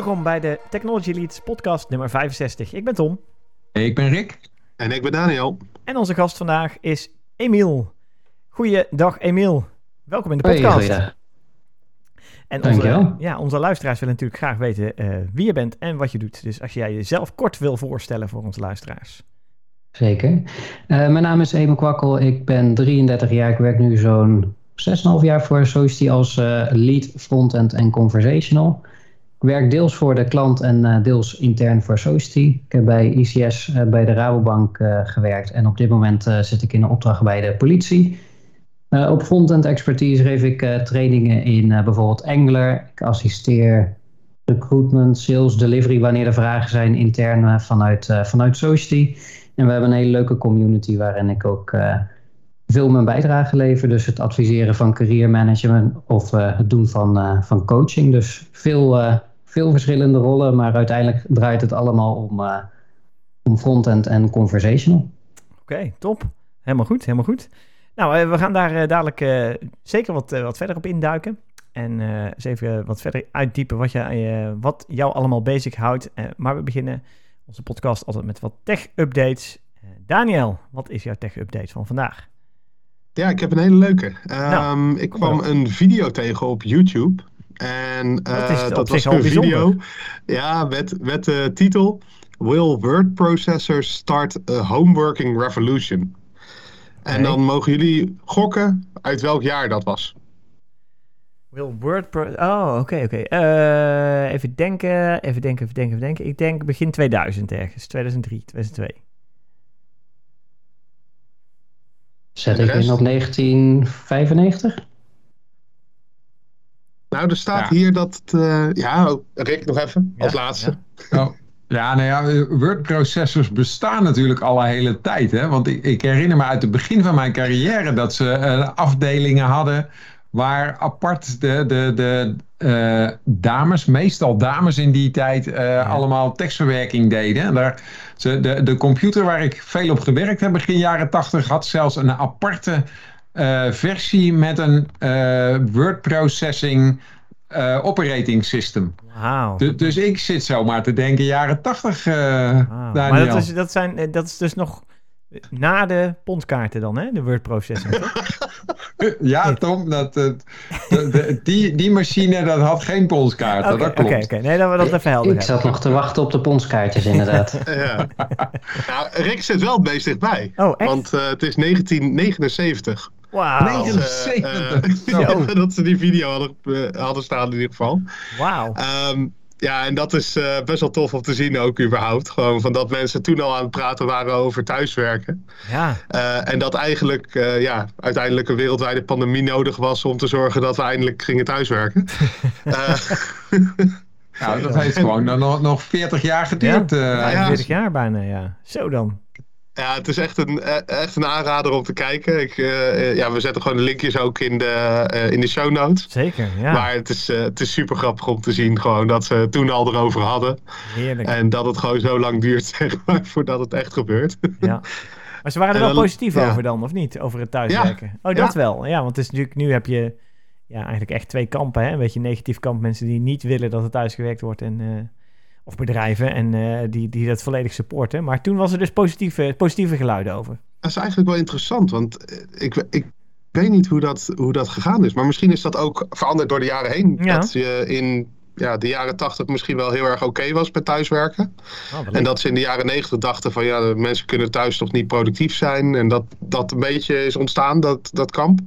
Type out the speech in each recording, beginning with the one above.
Welkom bij de Technology Leads podcast nummer 65. Ik ben Tom. Ik ben Rick. En ik ben Daniel. En onze gast vandaag is Emiel. Goeiedag Emiel. Welkom in de podcast. Hey, en onze, ja, onze luisteraars willen natuurlijk graag weten uh, wie je bent en wat je doet. Dus als jij jezelf kort wil voorstellen voor onze luisteraars. Zeker. Uh, mijn naam is Emil Kwakkel. Ik ben 33 jaar. Ik werk nu zo'n 6,5 jaar voor Society als uh, lead frontend en conversational. Ik werk deels voor de klant en uh, deels intern voor Society. Ik heb bij ICS uh, bij de Rabobank uh, gewerkt en op dit moment zit ik in een opdracht bij de politie. op frontend expertise geef ik trainingen in bijvoorbeeld Angular. Ik assisteer recruitment, sales, delivery wanneer er vragen zijn intern vanuit, vanuit Society. En we hebben een hele leuke community waarin ik ook veel mijn bijdrage lever. Dus het adviseren van career management of het doen van, van coaching. Dus veel veel verschillende rollen, maar uiteindelijk draait het allemaal om, uh, om frontend en conversational. Oké, top. Helemaal goed, helemaal goed. Nou, uh, we gaan daar uh, dadelijk zeker wat, wat verder op induiken. En eens even wat verder uitdiepen wat, je, wat jou allemaal bezighoudt. maar we beginnen onze podcast altijd met wat tech-updates. Daniel, wat is jouw tech-update van vandaag? Ja, ik heb een hele leuke. Nou, um, ik kwam een video tegen op YouTube. En uh, dat, is, dat was een video ja, met, met de titel Will word processors start a homeworking revolution? En dan mogen jullie gokken uit welk jaar dat was. Will word pro Oh, oké, okay, oké. Okay. Uh, even denken, even denken, even denken, even denken. Ik denk begin 2000 ergens. 2003, 2002. Zet ik in op 1995? Nou, er staat hier dat het, uh, ja, Rick nog even, als laatste. Ja. Oh. Ja, nou ja, wordprocessors bestaan natuurlijk al een hele tijd. Hè? Want ik, ik, herinner me uit het begin van mijn carrière dat ze uh, afdelingen hadden waar apart de, de, de uh, dames, meestal dames in die tijd, uh, ja. allemaal tekstverwerking deden. En daar, ze, de, de computer waar ik veel op gewerkt heb begin jaren tachtig had zelfs een aparte uh, versie met een uh, word processing uh, operating system. Wow. Dus, dus ik zit zomaar te denken jaren 80. Wow. Maar dat is, dat, zijn, dat is dus nog na de pondkaarten dan, hè? De word processing. ja, Tom, dat, dat, de, die, die machine dat had geen ponskaarten. Okay, dat klopt. Oké, okay, okay. nee, dat we dat even helder Ik zat nog te wachten op de ponskaartjes, inderdaad. ja. Nou, Rick zit wel best dichtbij. Oh, echt? Want uh, het is 1979. Wauw. 79. Uh, uh, dat ze die video hadden, uh, hadden staan in ieder geval. Wauw. Um, ja, en dat is uh, best wel tof om te zien ook überhaupt. Gewoon van dat mensen toen al aan het praten waren over thuiswerken. Ja. Uh, en dat eigenlijk uh, ja, uiteindelijk een wereldwijde pandemie nodig was om te zorgen dat we eindelijk gingen thuiswerken. ja, dat heeft gewoon nog, nog 40 jaar geduurd. Ja, 40 jaar bijna, ja. Zo dan. Ja, het is echt een, echt een aanrader om te kijken. Ik, uh, ja, we zetten gewoon de linkjes ook in de, uh, in de show notes. Zeker, ja. Maar het is, uh, het is super grappig om te zien gewoon dat ze toen al erover hadden. Heerlijk. En dat het gewoon zo lang duurt zeg maar, voordat het echt gebeurt. Ja. Maar ze waren er wel dan, positief ja. over dan, of niet? Over het thuiswerken? Ja. Oh, dat ja. wel. Ja, want het is natuurlijk, nu heb je ja, eigenlijk echt twee kampen. Hè? Een beetje negatief kamp. Mensen die niet willen dat het thuisgewerkt wordt en of bedrijven en uh, die, die dat volledig supporten. Maar toen was er dus positieve, positieve geluiden over. Dat is eigenlijk wel interessant, want ik, ik weet niet hoe dat, hoe dat gegaan is. Maar misschien is dat ook veranderd door de jaren heen. Ja. Dat je in ja, de jaren tachtig misschien wel heel erg oké okay was met thuiswerken. Oh, en dat ze in de jaren negentig dachten van ja, mensen kunnen thuis toch niet productief zijn. En dat dat een beetje is ontstaan, dat, dat kamp.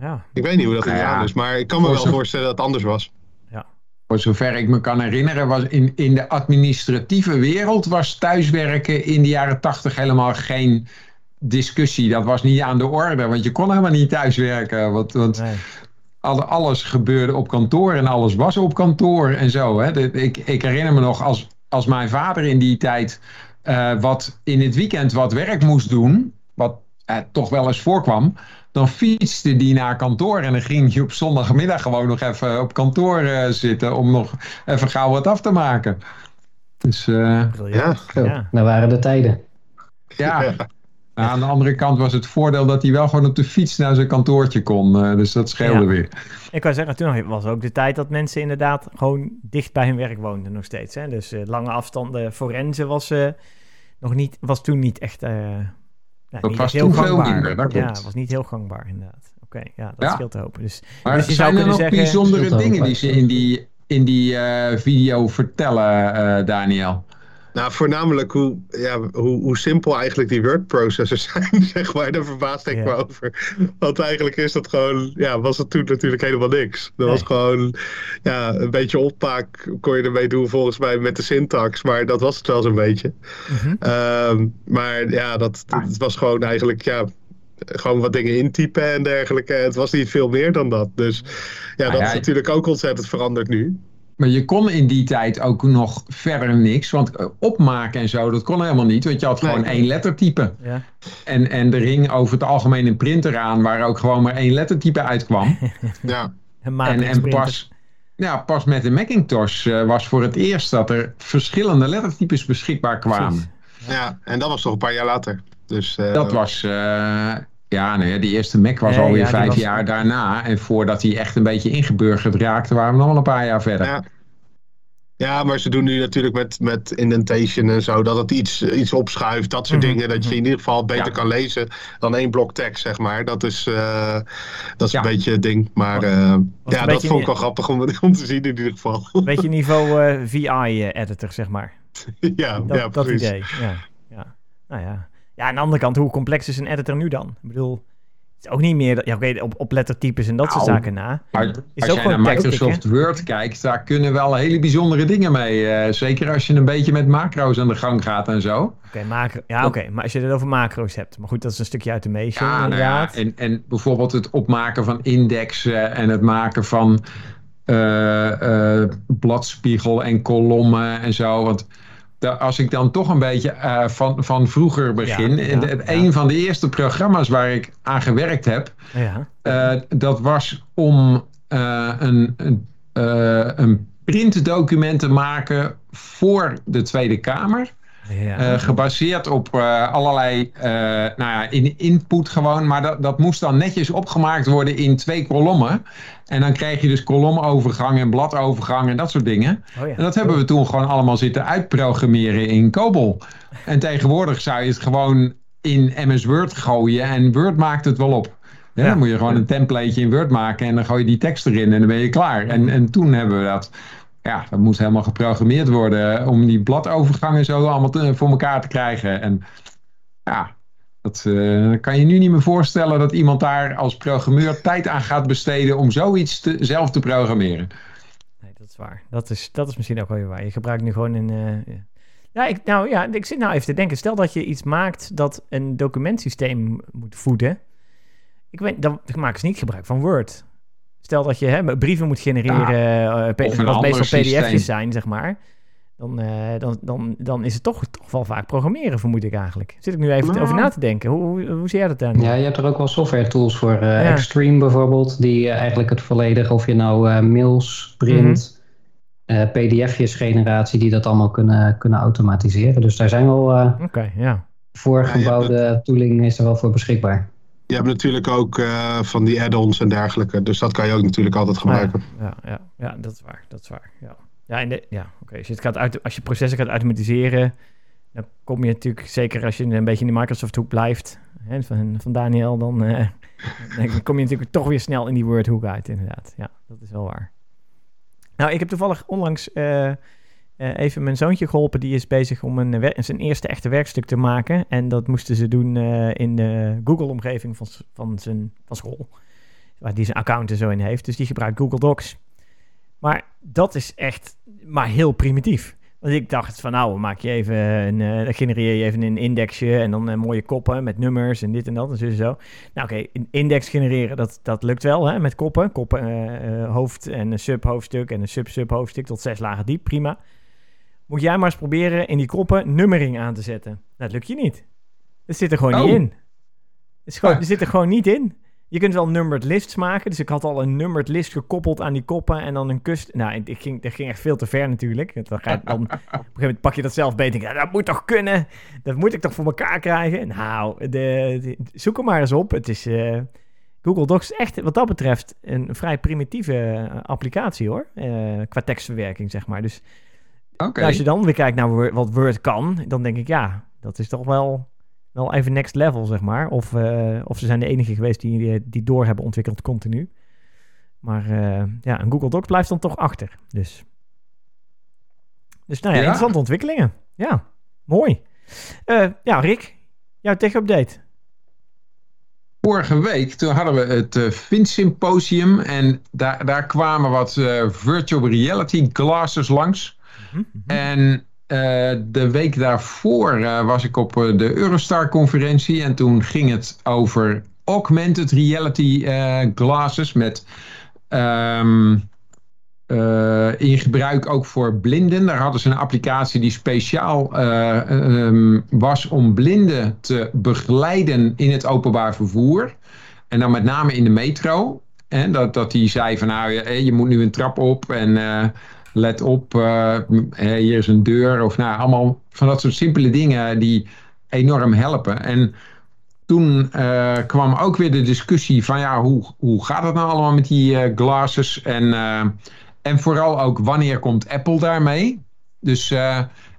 Ja. Ik weet niet hoe dat gegaan ja, is, maar ik kan me wel voorstellen dat het anders was. Voor zover ik me kan herinneren, was in, in de administratieve wereld was thuiswerken in de jaren tachtig helemaal geen discussie. Dat was niet aan de orde, want je kon helemaal niet thuiswerken. Want, want nee. alles gebeurde op kantoor en alles was op kantoor en zo. Hè. Ik, ik herinner me nog als, als mijn vader in die tijd uh, wat in het weekend wat werk moest doen, wat uh, toch wel eens voorkwam dan fietste die naar kantoor en dan ging je op zondagmiddag gewoon nog even op kantoor uh, zitten om nog even gauw wat af te maken. Dus uh, ja, ja. Nou waren de tijden. Ja. aan de andere kant was het voordeel dat hij wel gewoon op de fiets naar zijn kantoortje kon. Uh, dus dat scheelde Ja. weer. Ik kan zeggen, toen was ook de tijd dat mensen inderdaad gewoon dicht bij hun werk woonden nog steeds. Hè? Dus eh, lange afstanden forensen was, eh, nog niet, was toen niet echt, eh ja, Dat niet was toen veel minder, dat ja, klopt. was niet heel gangbaar inderdaad. Oké, ja, dat Ja. scheelt te hopen. Dus Maar Dus je zou zijn er kunnen nog zeggen- bijzondere dingen die ze in die, in die eh, video vertellen, eh, Daniel? Nou, voornamelijk hoe, ja, hoe, hoe simpel eigenlijk die wordprocessors zijn, zeg maar. Daar verbaasd ik me over. Want eigenlijk is dat gewoon, ja, was het toen natuurlijk helemaal niks. Dat was gewoon, ja, een beetje opmaak kon je ermee doen volgens mij met de syntax. Maar dat was het wel zo'n beetje. mhm. Ehm, maar ja, dat, dat het was gewoon eigenlijk, ja, gewoon wat dingen intypen en dergelijke. Het was niet veel meer dan dat. Dus ja, Nou dat ja, is natuurlijk ook ontzettend veranderd nu. Maar je kon in die tijd ook nog verder niks. Want eh, opmaken en zo, dat kon helemaal niet. Want je had Nee. gewoon één lettertype. ja. En, en er hing over het algemeen een printer aan waar ook gewoon maar één lettertype uitkwam. Ja, Een en, en pas, ja, pas met de Macintosh eh, was voor het eerst dat er verschillende lettertypes beschikbaar kwamen. Ja, en dat was toch een paar jaar later. Dus, eh, Dat was, eh, ja, nou ja, die eerste Mac was Nee, alweer ja, vijf was- jaar daarna. En voordat hij echt een beetje ingeburgerd raakte, waren we nog wel een paar jaar verder. Ja. Ja, maar ze doen nu natuurlijk met, met indentation en zo, dat het iets, iets opschuift, dat soort Mhm, dingen. Dat je in ieder geval beter Ja. kan lezen dan één blok tekst, zeg maar. Dat is, eh, dat is Ja. een beetje het ding. Maar eh, een ja, dat vond ik wel grappig om, om te zien in ieder geval. Beetje niveau eh, VI-editor, zeg maar. ja, Dat, ja, dat precies. idee, ja. ja. Nou ja. Ja, aan de andere kant, hoe complex is een editor nu dan? Ik bedoel, het is ook niet meer... dat- Ja, oké, op, op lettertypes en dat soort Nou, zaken na. Maar Is als ook jij naar Microsoft Word kijkt, daar kunnen wel hele bijzondere dingen mee. eh, zeker als je een beetje met macro's aan de gang gaat en zo. Oké, macro, ja, oké. Maar als je het over macro's hebt. Maar goed, dat is een stukje automation, Ja, nou ja, en, en bijvoorbeeld het opmaken van indexen en het maken van eh, eh, bladspiegel en kolommen en zo. Want als ik dan toch een beetje eh, van, van vroeger begin. Ja. Een van de eerste programma's waar ik aan gewerkt heb, Ja, eh, dat was om eh, een, een, een printdocument te maken voor de Tweede Kamer. Ja. Eh, gebaseerd op eh, allerlei eh, nou ja, in, input gewoon. Maar dat, dat moest dan netjes opgemaakt worden in twee kolommen. En dan krijg je dus kolomovergang en bladovergang en dat soort dingen. oh ja. En dat hebben we toen gewoon allemaal zitten uitprogrammeren in COBOL. En tegenwoordig zou je het gewoon in MS Word gooien en Word maakt het wel op. Ja. Dan moet je gewoon een templateje in Word maken en dan gooi je die tekst erin en dan ben je klaar. En, en toen hebben we dat. Ja, dat moest helemaal geprogrammeerd worden om die bladovergangen zo allemaal voor elkaar te krijgen. En ja, dat eh, kan je nu niet meer voorstellen dat iemand daar als programmeur tijd aan gaat besteden om zoiets zelf te programmeren. Nee, dat is waar. Dat is, dat is misschien ook wel weer waar. Je gebruikt nu gewoon een... eh, ja. Ik, nou ja, ik zit nou even te denken. Stel dat je iets maakt dat een documentsysteem moet voeden. Ik weet, dan maken ze niet gebruik van Word. Stel dat je hè, brieven moet genereren, eh, P- of een wat meestal pdf'jes zijn, zeg maar. Dan, eh, dan, dan, dan is het toch, toch wel vaak programmeren, vermoed ik eigenlijk. Zit ik nu even Nou. over na te denken. Hoe, hoe, hoe zie jij dat dan? Ja, je hebt er ook wel software tools voor. eh, Ja. Extreme bijvoorbeeld, die eh, eigenlijk het volledige, of je nou eh, mails print, eh, pdf'jes generatie, die dat allemaal kunnen, kunnen automatiseren. Dus daar zijn wel eh Oké, ja. voorgebouwde tooling is er wel voor beschikbaar. Je hebt natuurlijk ook eh, van die add-ons en dergelijke. Dus dat kan je ook natuurlijk altijd gebruiken. Ja, ja, ja, dat is waar. Dat is waar. Ja, ja, de, ja oké. Als, je het gaat uit, als je processen gaat automatiseren, dan kom je natuurlijk, zeker als je een beetje in de Microsoft-hoek blijft, hè, van, van Daniel, dan, eh, dan kom je natuurlijk toch weer snel in die Word-hoek uit, inderdaad. Ja, dat is wel waar. Nou, ik heb toevallig onlangs eh, eh, even mijn zoontje geholpen. Die is bezig om een, zijn eerste echte werkstuk te maken. En dat moesten ze doen eh, in de Google-omgeving van, van zijn van school. Waar die zijn account er zo in heeft. Dus die gebruikt Google Docs. Maar dat is echt maar heel primitief. Want ik dacht van nou, maak je even een, eh, genereer je even een indexje en dan mooie koppen met nummers en dit en dat en zo zo. Nou oké, een index genereren, dat, dat lukt wel hè, met koppen. Koppen, hoofd en een subhoofdstuk en een sub-subhoofdstuk tot zes lagen diep, prima. Moet jij maar eens proberen in die koppen nummering aan te zetten. Dat lukt je niet. Dat zit er gewoon Oh. niet in. Het is gewoon, zit er gewoon niet in. je kunt wel numbered lists maken. Dus ik had al een numbered list gekoppeld aan die koppen en dan een kust. Nou, ik ging, dat ging echt veel te ver natuurlijk. Dan, ga je, dan op een gegeven moment pak je dat zelf beter. Ja, dat moet toch kunnen? Dat moet ik toch voor elkaar krijgen? Nou, de, zoek er maar eens op. Het is... Uh, Google Docs is echt wat dat betreft een vrij primitieve applicatie hoor. Uh, qua tekstverwerking, zeg maar. Dus okay. als je dan weer kijkt naar wat Word kan, dan denk ik ja, dat is toch wel wel even next level, zeg maar. Of, uh, of ze zijn de enige geweest die, die door hebben ontwikkeld continu. Maar uh, ja, een Google Docs blijft dan toch achter. Dus, dus nou ja, ja. interessante ontwikkelingen. Ja, mooi. Uh, ja, Rick, jouw tech-update. Vorige week toen hadden we het uh, Fin-symposium en daar, daar kwamen wat virtual reality glasses langs. Mm -hmm. En uh, de week daarvoor uh, was ik op uh, de Eurostar-conferentie en toen ging het over augmented reality glasses met um, in gebruik ook voor blinden. Daar hadden ze een applicatie die speciaal um, was om blinden te begeleiden in het openbaar vervoer. En dan met name in de metro. En dat, dat die zei van nou, je, je moet nu een trap op en let op, uh, hier is een deur. Of nou, allemaal van dat soort simpele dingen die enorm helpen. En toen uh, kwam ook weer de discussie van ja, hoe, hoe gaat het nou allemaal met die uh, glasses? En, en vooral ook wanneer komt Apple daarmee? Dus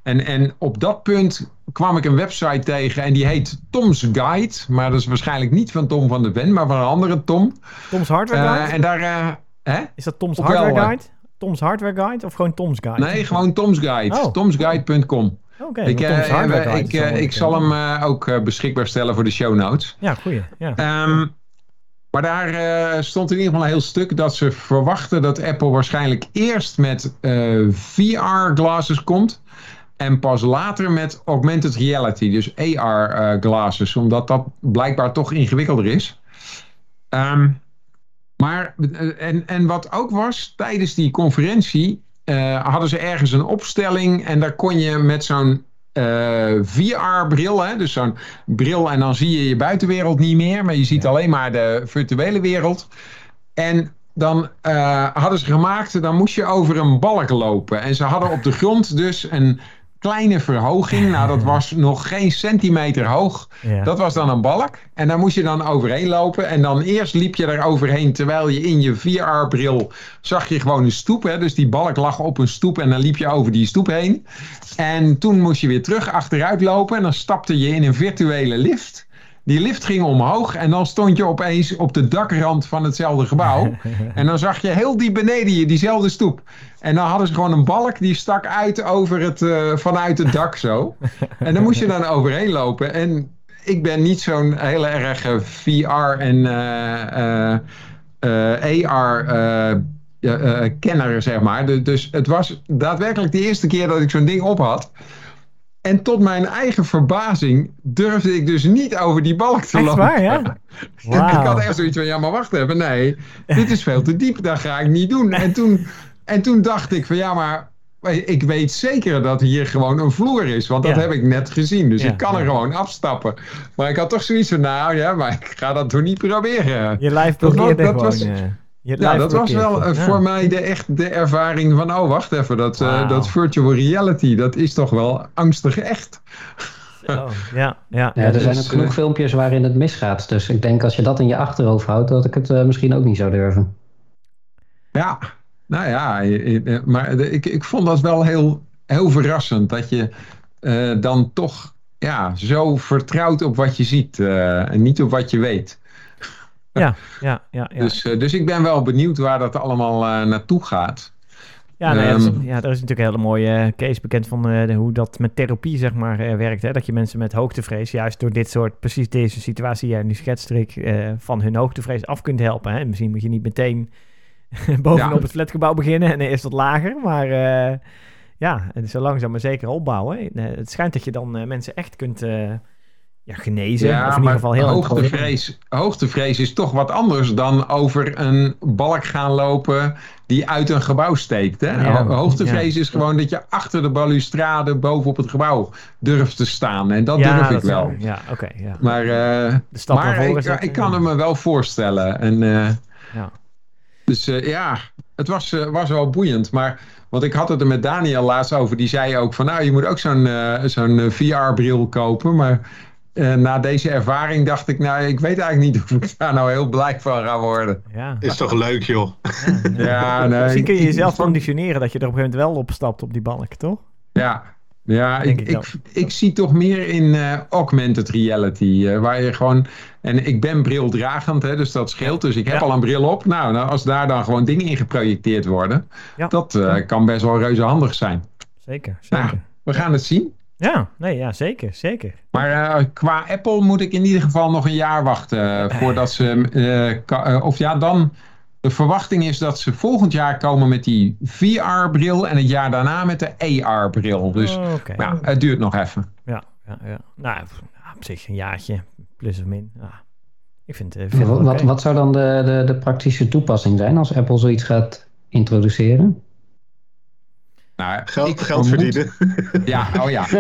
en, en op dat punt kwam ik een website tegen en die heet Tom's Guide. Maar dat is waarschijnlijk niet van Tom van de Ven, maar van een andere Tom. Tom's Hardware Guide? en daar... Hè? Is dat Tom's Hardware Guide? Tom's Hardware Guide of gewoon Tom's Guide? Nee, gewoon Tom's Guide. Oh. Tomsguide.com. Oké, ik, uh, ik, uh, ik zal hem uh, ook beschikbaar stellen voor de show notes. Ja, goeie. Ja. Um, maar daar stond in ieder geval een heel stuk dat ze verwachten dat Apple waarschijnlijk eerst met VR-glasses komt. En pas later met augmented reality, dus AR-glasses. omdat dat blijkbaar toch ingewikkelder is. Um, maar, eh, en, en wat ook was, tijdens die conferentie uh, hadden ze ergens een opstelling en daar kon je met zo'n uh, eh, VR-bril, dus zo'n bril en dan zie je je buitenwereld niet meer, maar je ziet alleen maar de virtuele wereld. En dan uh, hadden ze gemaakt, dan moest je over een balk lopen. En ze hadden op de grond dus een kleine verhoging. Nou, dat was nog geen centimeter hoog. Dat was dan een balk. En daar moest je dan overheen lopen. En dan eerst liep je daar overheen terwijl je in je VR-bril zag je gewoon een stoep. Hè? Dus die balk lag op een stoep en dan liep je over die stoep heen. En toen moest je weer terug achteruit lopen. En dan stapte je in een virtuele lift. Die lift ging omhoog en dan stond je opeens op de dakrand van hetzelfde gebouw. en dan zag je heel diep beneden je diezelfde stoep. En dan hadden ze gewoon een balk die stak uit over het, uh, vanuit het dak zo. En dan moest je dan overheen lopen. En ik ben niet zo'n hele erg VR en uh, uh, AR kenner, zeg maar. Dus het was daadwerkelijk de eerste keer dat ik zo'n ding op had. En tot mijn eigen verbazing durfde ik dus niet over die balk te echt lopen. Waar, ja? Wow. ik had echt zoiets van, ja maar wacht even, nee, dit is veel te diep, dat ga ik niet doen. En toen, en toen dacht ik van, ja maar ik weet zeker dat hier gewoon een vloer is, want dat heb ik net gezien. Dus ik kan er gewoon afstappen. Maar ik had toch zoiets van, nou ja, maar ik ga dat toch niet proberen. Je lijf blokkeerde gewoon. Was, ja, dat was wel uh, voor mij de, echt de ervaring van, oh wacht even, dat, wow. uh, dat virtual reality, dat is toch wel angstig echt. Oh, ja, ja. ja, er zijn ook genoeg filmpjes waarin het misgaat. Dus ik denk als je dat in je achterhoofd houdt, dat ik het uh, misschien ook niet zou durven. Ja, nou ja, maar ik, ik vond dat wel heel, heel verrassend. Dat je dan toch ja, zo vertrouwt op wat je ziet en niet op wat je weet. Ja, ja, ja. ja. Dus, uh, dus ik ben wel benieuwd waar dat allemaal uh, naartoe gaat. Ja, nou ja, is, ja, er is natuurlijk een hele mooie case bekend van uh, de, hoe dat met therapie zeg maar werkt. Hè? Dat je mensen met hoogtevrees juist door dit soort, precies deze situatie die jij nu schetst, Rick, van hun hoogtevrees af kunt helpen. Hè? Misschien moet je niet meteen bovenop ja. het flatgebouw beginnen en eerst wat lager, maar ja, en zo langzaam maar zeker opbouwen. het schijnt dat je dan mensen echt kunt ja, genezen. Ja, of in ieder geval heel hoogtevrees, hoogtevrees is toch wat anders dan over een balk gaan lopen die uit een gebouw steekt. Hè? hoogtevrees is gewoon dat je achter de balustrade bovenop het gebouw durft te staan. En dat durf ik wel. ja, oké. ja. Maar, uh, maar ik, ik, kan het me wel voorstellen. En, uh, ja. Dus uh, ja, het was, was wel boeiend. Maar want ik had het er met Daniel laatst over. Die zei ook van nou, je moet ook zo'n zo'n VR-bril kopen. Maar uh, na deze ervaring dacht ik, nou, ik weet eigenlijk niet of ik daar nou heel blij van ga worden. Ja. Is toch leuk, joh? Ja, ja nee, Misschien kun je jezelf conditioneren dat je er op een gegeven moment wel opstapt op die balk, toch? Ja, ja ik, ik, ik, zie toch meer in uh, augmented reality, uh, waar je gewoon... En ik ben brildragend, hè, dus dat scheelt. Dus ik heb al een bril op. Nou, nou, als daar dan gewoon dingen in geprojecteerd worden, dat kan best wel reuze handig zijn. Zeker, zeker. Nou, we gaan het zien. Ja, nee, ja, zeker, zeker. Maar uh, qua Apple moet ik in ieder geval nog een jaar wachten uh, voordat ze, uh, of ja, dan, de verwachting is dat ze volgend jaar komen met die VR-bril en het jaar daarna met de AR-bril. Dus oh, ja, het duurt nog even. Ja, ja, ja. Nou, op zich een jaartje, plus of min. Ja. Ik vind, het wat, wat, wat zou dan de, de, de praktische toepassing zijn als Apple zoiets gaat introduceren? Nou, geld, geld verdienen. Ja, oh ja.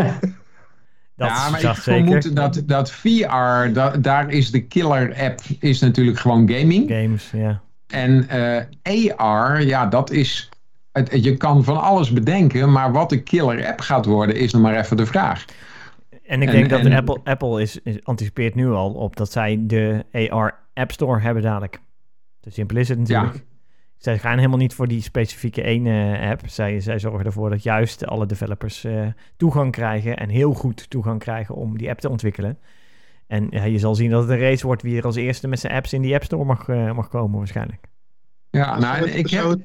Dat ja, maar ik vermoed dat, dat VR, dat, daar is de killer app is natuurlijk gewoon gaming. Games, ja. En uh, AR, ja, dat is... Het, je kan van alles bedenken, maar wat de killer app gaat worden, is nog maar even de vraag. En ik denk dat Apple, Apple is, anticipeert nu al op dat zij de AR App Store hebben dadelijk. Te simpel is het natuurlijk. Ja. Zij gaan helemaal niet voor die specifieke ene app. Zij, zij zorgen ervoor dat juist alle developers uh, toegang krijgen en heel goed toegang krijgen om die app te ontwikkelen. En ja, je zal zien dat het een race wordt wie er als eerste met zijn apps in die App Store mag, uh, mag komen waarschijnlijk. Ja, nou, ik heb... Zou het,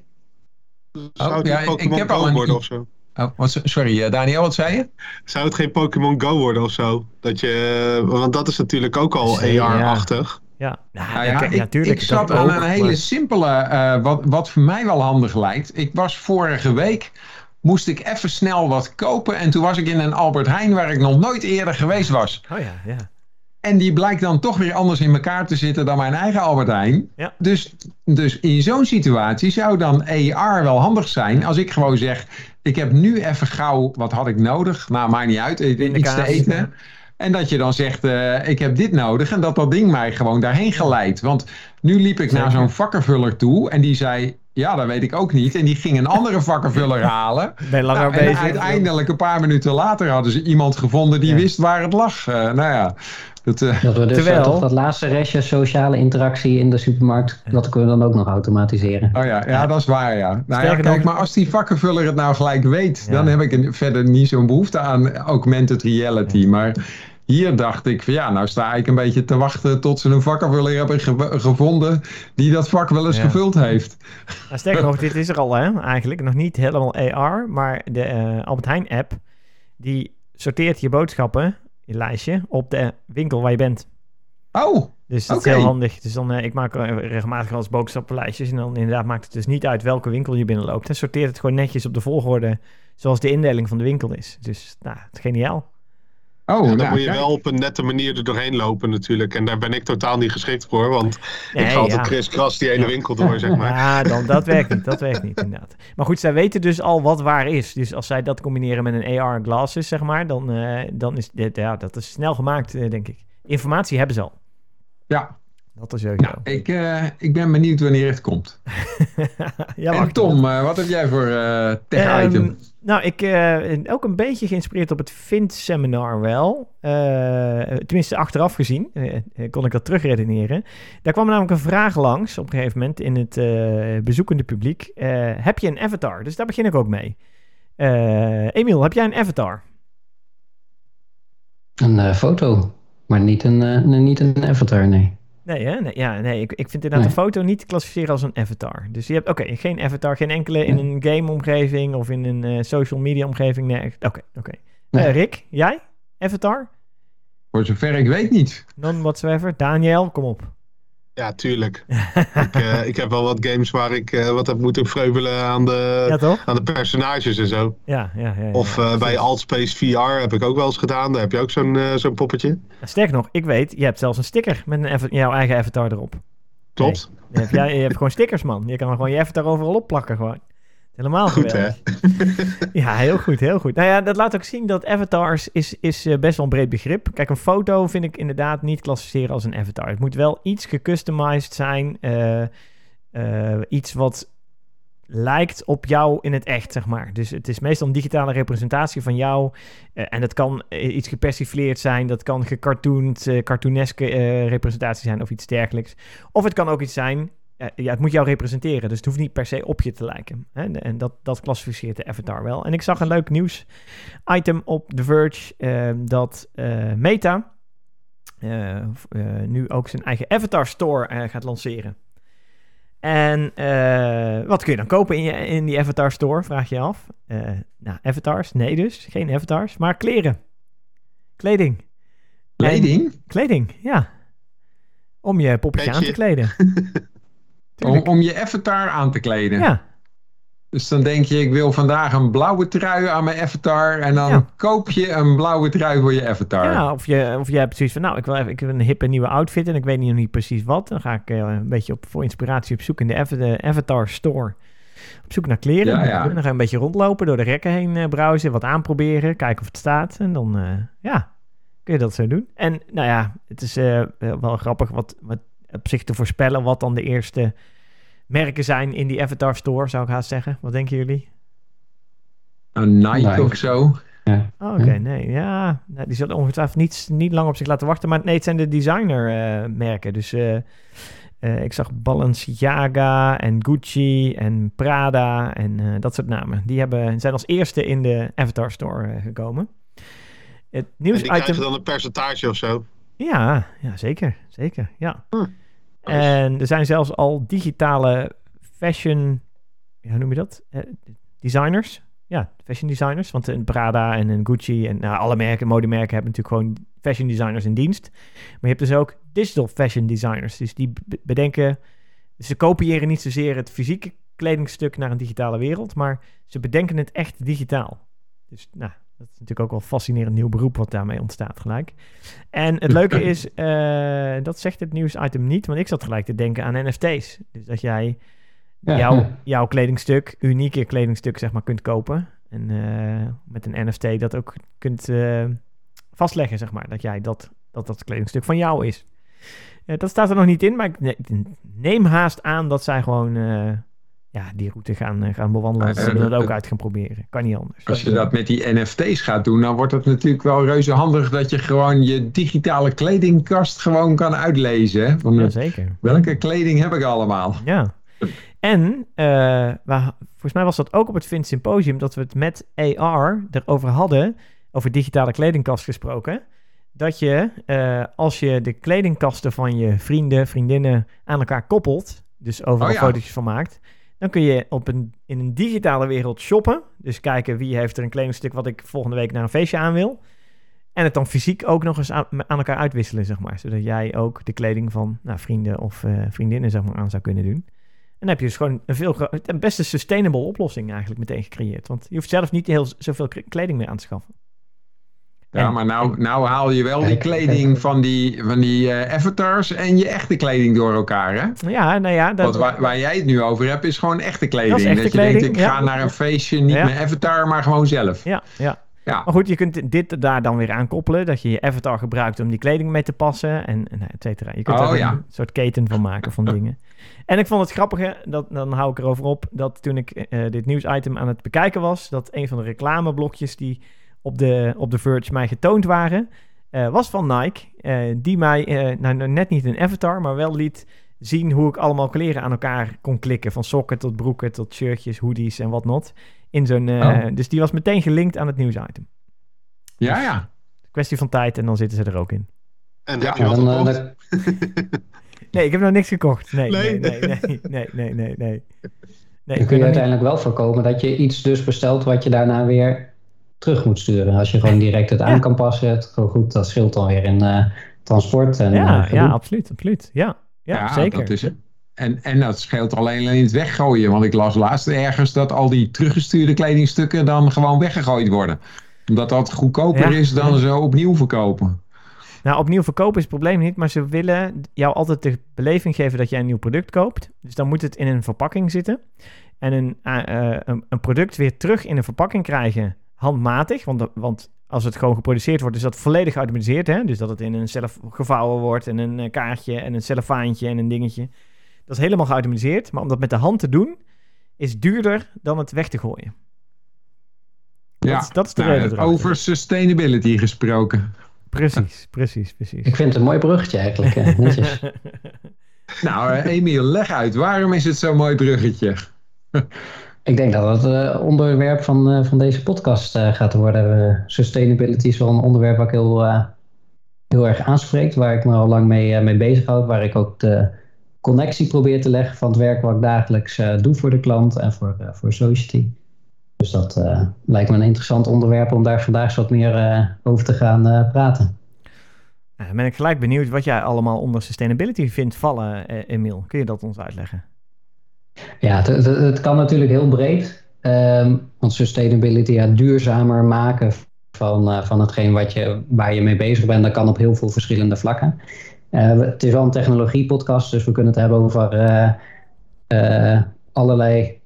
zou het oh, ja, Pokémon Go een... worden of zo? Oh, wat, sorry, uh, Daniel, wat zei je? Zou het geen Pokémon Go worden of zo? Dat je, want dat is natuurlijk ook al AR-achtig. Ja, nou, nou ja, ik, ik zat aan een hele simpele, uh, wat, wat voor mij wel handig lijkt. Ik was vorige week, moest ik even snel wat kopen. En toen was ik in een Albert Heijn waar ik nog nooit eerder geweest was. Oh ja, ja. En die blijkt dan toch weer anders in elkaar te zitten dan mijn eigen Albert Heijn. Ja. Dus, dus in zo'n situatie zou dan AR wel handig zijn. Als ik gewoon zeg, ik heb nu even gauw, wat had ik nodig? Nou, maakt niet uit, iets te eten. En dat je dan zegt, uh, ik heb dit nodig. En dat dat ding mij gewoon daarheen geleidt. Want nu liep ik naar zo'n vakkenvuller toe. En die zei, ja, dat weet ik ook niet. En die ging een andere vakkenvuller halen. Ben langer nou, bezig. En uiteindelijk een paar minuten later hadden ze iemand gevonden die wist waar het lag. Uh, nou ja, dat, uh, dat we dus Terwijl... toch dat laatste restje sociale interactie in de supermarkt, dat kunnen we dan ook nog automatiseren. Oh ja, ja, dat is waar, ja. Nou ja, kijk, maar als die vakkenvuller het nou gelijk weet, dan heb ik verder niet zo'n behoefte aan augmented reality. Maar hier dacht ik van ja, nou sta ik een beetje te wachten tot ze een vakkenvuller hebben gevonden die dat vak wel eens gevuld heeft. Nou, sterker nog, dit is er al hè, eigenlijk. Nog niet helemaal AR, maar de uh, Albert Heijn app, die sorteert je boodschappen lijstje op de winkel waar je bent. Oh, Dus dat is heel handig. Dus dan, uh, ik maak regelmatig als boodschappenlijstjes. En dan inderdaad maakt het dus niet uit welke winkel je binnenloopt. En sorteert het gewoon netjes op de volgorde zoals de indeling van de winkel is. Dus nou, het is geniaal. Oh, dan nou, moet je wel op een nette manier er doorheen lopen natuurlijk. En daar ben ik totaal niet geschikt voor. Want ik ga altijd Chris Kras die hele winkel door, zeg maar. Ja, dan, dat werkt niet. Dat werkt niet, inderdaad. Maar goed, zij weten dus al wat waar is. Dus als zij dat combineren met een AR glasses, zeg maar, dan, uh, dan is dit, ja, dat is snel gemaakt, uh, denk ik. Informatie hebben ze al. Ja, dat is sowieso. Ja, ik, uh, ik ben benieuwd wanneer het komt. ja, en Tom, uh, wat heb jij voor uh, tech-item? Um, nou, ik ook een beetje geïnspireerd op het Vint-seminar wel. tenminste, achteraf gezien kon ik dat terugredeneren. Daar kwam namelijk een vraag langs op een gegeven moment in het bezoekende publiek. heb je een avatar? Dus daar begin ik ook mee. Emiel, heb jij een avatar? Een foto, maar niet een, niet een avatar, nee. Nee, hè? Nee, ja, nee, ik, ik vind inderdaad nee. een foto niet te klassificeren als een avatar. Dus je hebt, oké, geen avatar, geen enkele in een game-omgeving of in een uh, social media-omgeving. Nee, oké, oké. Okay. Nee. Uh, Rick, jij? Avatar? Voor zover ik weet niet. Non whatsoever. Daniel, kom op. Ja, tuurlijk. ik, uh, ik heb wel wat games waar ik uh, wat heb moeten vreubelen aan de, ja, aan de personages en zo. Ja, ja, ja. ja of uh, bij Altspace VR heb ik ook wel eens gedaan. Daar heb je ook zo'n zo'n poppetje. Sterker nog, ik weet, je hebt zelfs een sticker met een jouw eigen avatar erop. Klopt. Nee, je, hebt, je hebt gewoon stickers, man. Je kan er gewoon je avatar overal opplakken gewoon. Helemaal goed, hè? ja, heel goed, heel goed. Nou ja, dat laat ook zien dat avatars is, is uh, best wel een breed begrip. Kijk, een foto vind ik inderdaad niet klassificeren als een avatar. Het moet wel iets gecustomized zijn. Uh, uh, iets wat lijkt op jou in het echt, zeg maar. Dus het is meestal een digitale representatie van jou. en dat kan iets gepersifleerd zijn. Dat kan gecartoond, cartooneske representatie zijn of iets dergelijks. Of het kan ook iets zijn ja, het moet jou representeren, dus het hoeft niet per se op je te lijken. Hè? En dat, dat klassificeert de avatar wel. En ik zag een leuk nieuws item op The Verge uh, dat uh, Meta uh, nu ook zijn eigen avatar store gaat lanceren. En wat kun je dan kopen in, je, in die avatar store, vraag je je af. nou, avatars? Nee dus, geen avatars, maar kleren. Kleding. Kleding? kleding, ja. Om je poppetje aan te kleden. Om, om je avatar aan te kleden. Ja. Dus dan denk je, ik wil vandaag een blauwe trui aan mijn avatar. En dan koop je een blauwe trui voor je avatar. Ja, of je, of je hebt zoiets van, nou, ik wil, even, ik wil een hippe nieuwe outfit en ik weet niet, niet precies wat. Dan ga ik uh, een beetje op, voor inspiratie op zoek in de, de Avatar Store. Op zoek naar kleren. Ja, ja. En dan ga je een beetje rondlopen, door de rekken heen uh, browsen, wat aanproberen, kijken of het staat. En dan, uh, ja, kun je dat zo doen. En nou ja, het is wel grappig wat, wat op zich te voorspellen wat dan de eerste merken zijn in die Avatar Store, zou ik haast zeggen. Wat denken jullie? Een Nike, of zo. Ja. Oh, oké, nee. Ja, die zullen ongetwijfeld niet, niet lang op zich laten wachten. Maar nee, het zijn de designer uh, merken. Dus uh, uh, ik zag Balenciaga en Gucci en Prada en dat soort namen. Die hebben, zijn als eerste in de Avatar Store gekomen. Het nieuws en die krijgen dan een percentage of zo? Ja, ja zeker. Zeker, ja. Hm. En er zijn zelfs al digitale fashion, hoe noem je dat? Eh, designers. Ja, fashion designers. Want een Prada en een Gucci en nou, alle merken, modemerken hebben natuurlijk gewoon fashion designers in dienst. Maar je hebt dus ook digital fashion designers. Dus die bedenken, ze kopiëren niet zozeer het fysieke kledingstuk naar een digitale wereld, maar ze bedenken het echt digitaal. Dus nou, dat is natuurlijk ook wel een fascinerend nieuw beroep wat daarmee ontstaat gelijk. En het leuke is, uh, dat zegt het nieuwsitem niet, want ik zat gelijk te denken aan NFT's. Dus dat jij jouw, jouw kledingstuk, unieke kledingstuk zeg maar, kunt kopen. En uh, met een NFT dat ook kunt uh, vastleggen, zeg maar. Dat jij dat, dat, dat kledingstuk van jou is. dat staat er nog niet in, maar ik neem haast aan dat zij gewoon ja, die route gaan, eh, gaan bewandelen. Dat ze dat ook uit gaan proberen. Kan niet anders. Als je dat met die NFT's gaat doen, dan wordt het natuurlijk wel reuze handig dat je gewoon je digitale kledingkast gewoon kan uitlezen. Van ja, zeker. Welke kleding heb ik allemaal? Ja. En uh, waar, volgens mij was dat ook op het Vint Symposium dat we het met AR erover hadden, over digitale kledingkast gesproken. Dat je, uh, als je de kledingkasten van je vrienden, vriendinnen aan elkaar koppelt, dus overal oh, fotootjes van maakt, dan kun je op een, in een digitale wereld shoppen. Dus kijken wie heeft er een kledingstuk wat ik volgende week naar een feestje aan wil. En het dan fysiek ook nog eens aan, elkaar uitwisselen, zeg maar. Zodat jij ook de kleding van nou, vrienden of uh, vriendinnen zeg maar, aan zou kunnen doen. En dan heb je dus gewoon een veel een beste sustainable oplossing eigenlijk meteen gecreëerd. Want je hoeft zelf niet heel zoveel kleding meer aan te schaffen. Ja, maar nou, nou haal je wel die kleding van die, van die uh, avatars en je echte kleding door elkaar, hè? Ja, nou ja. Dat... waar, waar, jij het nu over hebt, is gewoon echte kleding. Dat, echte je kleding, denkt, ik ga naar een feestje, niet met avatar, maar gewoon zelf. Ja, ja. Ja. Maar goed, je kunt dit daar dan weer aan koppelen. Dat je je avatar gebruikt om die kleding mee te passen. En, en et cetera. Je kunt oh, er een soort keten van maken van dingen. En ik vond het grappige, dat, dan hou ik erover op, dat toen ik uh, dit nieuwsitem aan het bekijken was, dat een van de reclameblokjes die op de, op de Verge mij getoond waren, uh, was van Nike. Uh, die mij uh, nou, net niet een avatar, maar wel liet zien hoe ik allemaal kleren aan elkaar kon klikken. Van sokken tot broeken tot shirtjes, hoodies en whatnot. In zo'n, oh. Dus die was meteen gelinkt aan het nieuwsitem. Ja, dus ja. Kwestie van tijd en dan zitten ze er ook in. En heb je wat dan, Nee, ik heb nog niks gekocht. Nee, nee, nee, nee, nee, nee, nee. nee, nee. dan kun je uiteindelijk wel voorkomen dat je iets dus bestelt wat je daarna weer terug moet sturen. Als je gewoon direct het aan kan passen, het, goed, dat scheelt dan weer in uh, transport. En, ja, uh, ja, absoluut, absoluut. Ja. Ja, zeker. Dat is het. En, en dat scheelt alleen in het weggooien. Want ik las laatst ergens dat al die teruggestuurde kledingstukken dan gewoon weggegooid worden. Omdat dat goedkoper is dan ze opnieuw verkopen. Nou, opnieuw verkopen is het probleem niet, maar ze willen jou altijd de beleving geven dat jij een nieuw product koopt. Dus dan moet het in een verpakking zitten. En een, uh, een, een, product weer terug in een verpakking krijgen, handmatig. Want, want als het gewoon geproduceerd wordt, is dat volledig geautomatiseerd. Hè? Dus dat het in een zelf gevouwen wordt en een kaartje en een cellofaantje en een dingetje. Dat is helemaal geautomatiseerd. Maar om dat met de hand te doen, is duurder dan het weg te gooien. Ja, dat is, dat is de nou, reden Over sustainability gesproken. Precies, precies, precies. Ik vind het een mooi bruggetje eigenlijk. nou, uh, Emiel, leg uit. Waarom is het zo'n mooi bruggetje? Ik denk dat het uh, onderwerp van, uh, van deze podcast gaat worden. sustainability is wel een onderwerp waar ik heel, heel erg aanspreekt. Waar ik me al lang mee, mee bezig houd. Waar ik ook de connectie probeer te leggen van het werk wat ik dagelijks doe voor de klant en voor, voor Society. Dus dat lijkt me een interessant onderwerp om daar vandaag wat meer over te gaan praten. dan ben ik gelijk benieuwd wat jij allemaal onder sustainability vindt vallen, Emiel. Kun je dat ons uitleggen? Ja, het, het, het kan natuurlijk heel breed. Um, want sustainability, duurzamer maken van, van hetgeen wat je, waar je mee bezig bent, dat kan op heel veel verschillende vlakken. het is wel een technologie-podcast, dus we kunnen het hebben over allerlei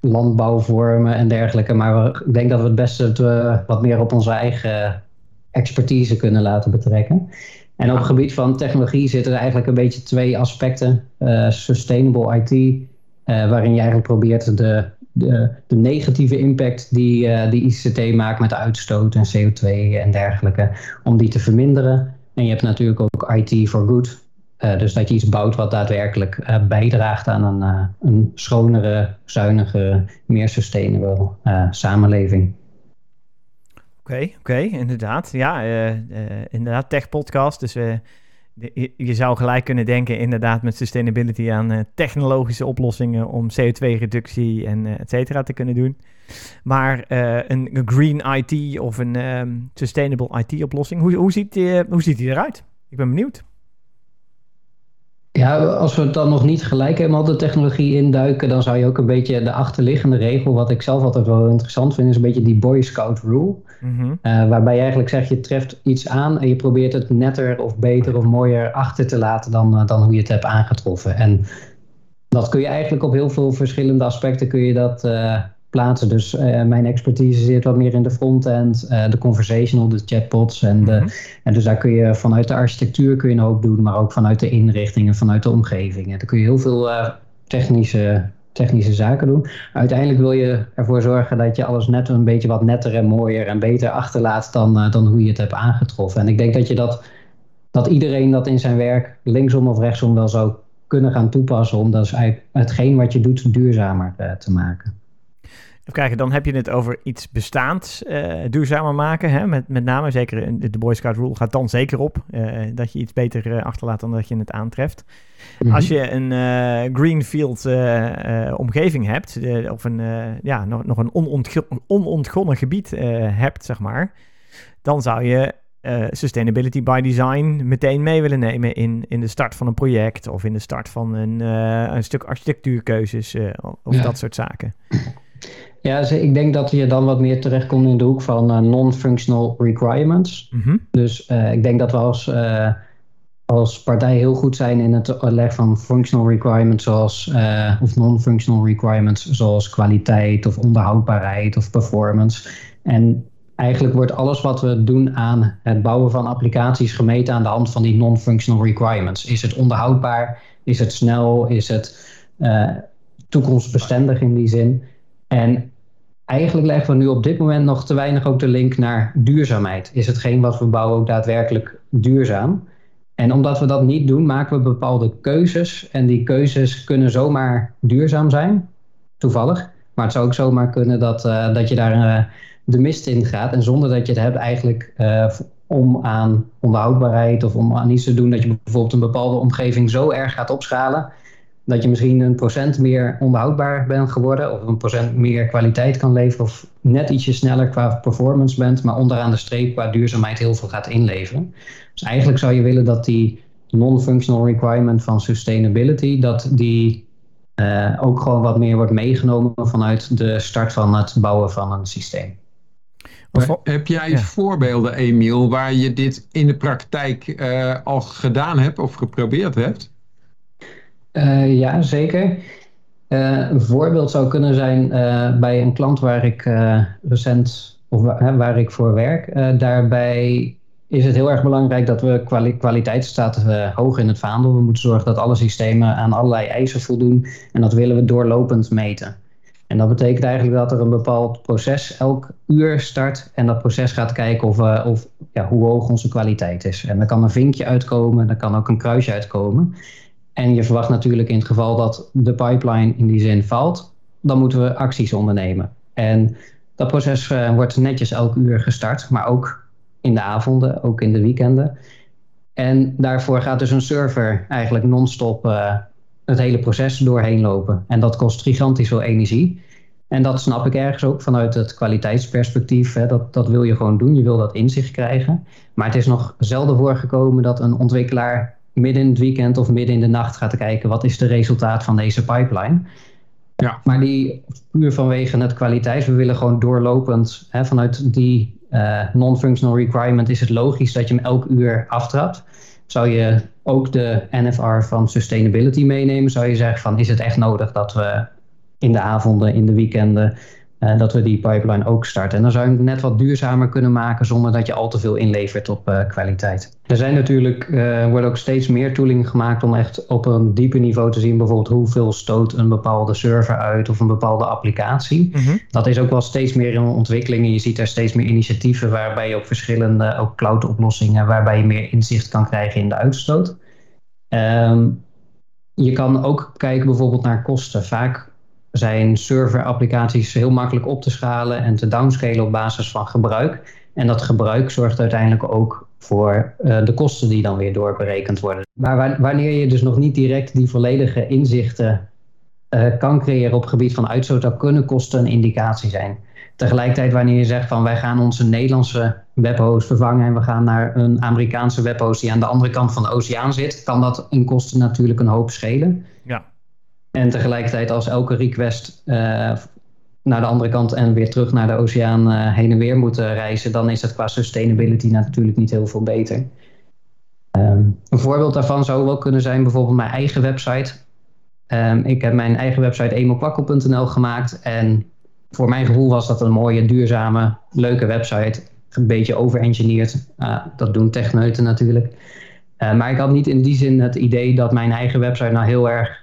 landbouwvormen en dergelijke. Maar ik denk dat we het beste uh, wat meer op onze eigen expertise kunnen laten betrekken. En op het gebied van technologie zitten er eigenlijk een beetje twee aspecten. Sustainable IT, waarin je eigenlijk probeert de, de, de negatieve impact die, uh, die ICT maakt met uitstoot en CO2 en dergelijke, om die te verminderen. En je hebt natuurlijk ook IT for good, uh, dus dat je iets bouwt wat daadwerkelijk bijdraagt aan een, een schonere, zuinige, meer sustainable samenleving. Oké, oké, inderdaad. Ja, inderdaad, tech podcast. Dus je, zou gelijk kunnen denken inderdaad met sustainability aan technologische oplossingen om CO2-reductie en et cetera te kunnen doen. Maar een, een, green IT of een um, sustainable IT-oplossing, hoe, hoe ziet die eruit? Ik ben benieuwd. Ja, als we het dan nog niet gelijk helemaal de technologie induiken, dan zou je ook een beetje de achterliggende regel, wat ik zelf altijd wel interessant vind, is een beetje die Boy Scout rule. Mm waarbij je eigenlijk zegt, je treft iets aan en je probeert het netter of beter of mooier achter te laten dan, uh, dan hoe je het hebt aangetroffen. En dat kun je eigenlijk op heel veel verschillende aspecten kun je dat uh, plaatsen. Dus uh, mijn expertise zit wat meer in de frontend, uh, de conversational, de chatbots. En, de, mm -hmm. en dus daar kun je vanuit de architectuur kun je een hoop doen, maar ook vanuit de inrichtingen, vanuit de omgevingen. Daar kun je heel veel uh, technische, technische zaken doen. Uiteindelijk wil je ervoor zorgen dat je alles net een beetje wat netter en mooier en beter achterlaat dan, dan hoe je het hebt aangetroffen. En ik denk dat je dat, dat iedereen dat in zijn werk linksom of rechtsom wel zou kunnen gaan toepassen om dus hetgeen wat je doet duurzamer te maken. Even kijken, dan heb je het over iets bestaands uh, duurzamer maken. Hè? Met, met name, zeker de Boy Scout Rule gaat dan zeker op. Uh, dat je iets beter achterlaat dan dat je het aantreft. Mm-hmm. Als je een greenfield omgeving hebt, of een, ja, nog, nog een onontgonnen gebied hebt, zeg maar. Dan zou je sustainability by design meteen mee willen nemen in, in de start van een project. Of in de start van een, een stuk architectuurkeuzes of ja. dat soort zaken. Ja, ik denk dat je dan wat meer terechtkomt in de hoek van uh, non-functional requirements. Mm -hmm. Dus uh, ik denk dat we als, uh, als partij heel goed zijn in het leggen van functional requirements zoals, of non-functional requirements zoals kwaliteit of onderhoudbaarheid of performance. En eigenlijk wordt alles wat we doen aan het bouwen van applicaties gemeten aan de hand van die non-functional requirements. Is het onderhoudbaar? Is het snel? Is het toekomstbestendig in die zin? En eigenlijk leggen we nu op dit moment nog te weinig ook de link naar duurzaamheid. Is hetgeen wat we bouwen ook daadwerkelijk duurzaam? En omdat we dat niet doen, maken we bepaalde keuzes. En die keuzes kunnen zomaar duurzaam zijn, toevallig. Maar het zou ook zomaar kunnen dat, uh, dat je daar uh, de mist in gaat. En zonder dat je het hebt eigenlijk uh, om aan onderhoudbaarheid of om aan iets te doen dat je bijvoorbeeld een bepaalde omgeving zo erg gaat opschalen dat je misschien een procent meer onderhoudbaar bent geworden of een procent meer kwaliteit kan leveren of net ietsje sneller qua performance bent, maar onderaan de streep qua duurzaamheid heel veel gaat inleveren. Dus eigenlijk zou je willen dat die non-functional requirement van sustainability, dat die ook gewoon wat meer wordt meegenomen vanuit de start van het bouwen van een systeem. heb jij voorbeelden, Emiel, waar je dit in de praktijk al gedaan hebt of geprobeerd hebt? Ja, zeker. een voorbeeld zou kunnen zijn bij een klant waar ik recent of waar ik voor werk. Daarbij is het heel erg belangrijk dat we kwali kwaliteit staat hoog in het vaandel. We moeten zorgen dat alle systemen aan allerlei eisen voldoen. En dat willen we doorlopend meten. En dat betekent eigenlijk dat er een bepaald proces elk uur start. En dat proces gaat kijken of, of, ja, hoe hoog onze kwaliteit is. En er kan een vinkje uitkomen, er kan ook een kruisje uitkomen. En je verwacht natuurlijk in het geval dat de pipeline in die zin valt, dan moeten we acties ondernemen. En dat proces uh, wordt netjes elk uur gestart, maar ook in de avonden, ook in de weekenden. En daarvoor gaat dus een server eigenlijk non-stop uh, het hele proces doorheen lopen. En dat kost gigantisch veel energie. En dat snap ik ergens ook vanuit het kwaliteitsperspectief. Hè. Dat, dat wil je gewoon doen, je wil dat inzicht krijgen. Maar het is nog zelden voorgekomen dat een ontwikkelaar midden in het weekend of midden in de nacht gaat kijken wat is de resultaat van deze pipeline. Ja. Maar die puur vanwege het kwaliteit, we willen gewoon doorlopend hè, vanuit die uh, non-functional requirement is het logisch dat je hem elk uur aftrapt. Zou je ook de NFR van sustainability meenemen? Zou je zeggen van is het echt nodig dat we in de avonden, in de weekenden uh, dat we die pipeline ook starten. En dan zou je het net wat duurzamer kunnen maken zonder dat je al te veel inlevert op uh, kwaliteit. Er zijn natuurlijk, uh, worden ook steeds meer toolingen gemaakt om echt op een dieper niveau te zien, bijvoorbeeld hoeveel stoot een bepaalde server uit of een bepaalde applicatie. Mm -hmm. Dat is ook wel steeds meer in ontwikkeling en je ziet er steeds meer initiatieven waarbij je ook verschillende, ook cloud oplossingen, waarbij je meer inzicht kan krijgen in de uitstoot. Um, je kan ook kijken bijvoorbeeld naar kosten. Vaak zijn serverapplicaties heel makkelijk op te schalen en te downscalen op basis van gebruik. En dat gebruik zorgt uiteindelijk ook voor uh, de kosten die dan weer doorberekend worden. Maar wanneer je dus nog niet direct die volledige inzichten uh, kan creëren op het gebied van uitstoot, dan kunnen kosten een indicatie zijn. Tegelijkertijd wanneer je zegt van wij gaan onze Nederlandse webhost vervangen en we gaan naar een Amerikaanse webhost die aan de andere kant van de oceaan zit, kan dat in kosten natuurlijk een hoop schelen. Ja. En tegelijkertijd als elke request uh, naar de andere kant en weer terug naar de oceaan uh, heen en weer moet reizen, dan is het qua sustainability natuurlijk niet heel veel beter. Um, een voorbeeld daarvan zou wel kunnen zijn bijvoorbeeld mijn eigen website. Um, ik heb mijn eigen website emilkwakkel.nl gemaakt en voor mijn gevoel was dat een mooie, duurzame, leuke website. Een beetje overengineerd. Uh, dat doen techneuten natuurlijk. Uh, maar ik had niet in die zin het idee dat mijn eigen website nou heel erg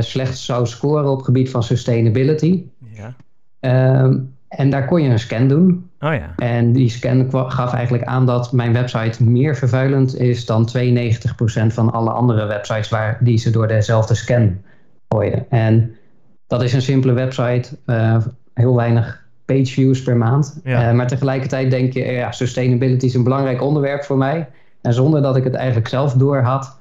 slecht zou scoren op het gebied van sustainability. Ja. Um, en daar kon je een scan doen. Oh ja. En die scan gaf eigenlijk aan dat mijn website meer vervuilend is dan 92% van alle andere websites waar die ze door dezelfde scan gooien. En dat is een simpele website, uh, heel weinig page views per maand. Ja. Uh, maar tegelijkertijd denk je, ja, sustainability is een belangrijk onderwerp voor mij. En zonder dat ik het eigenlijk zelf door had,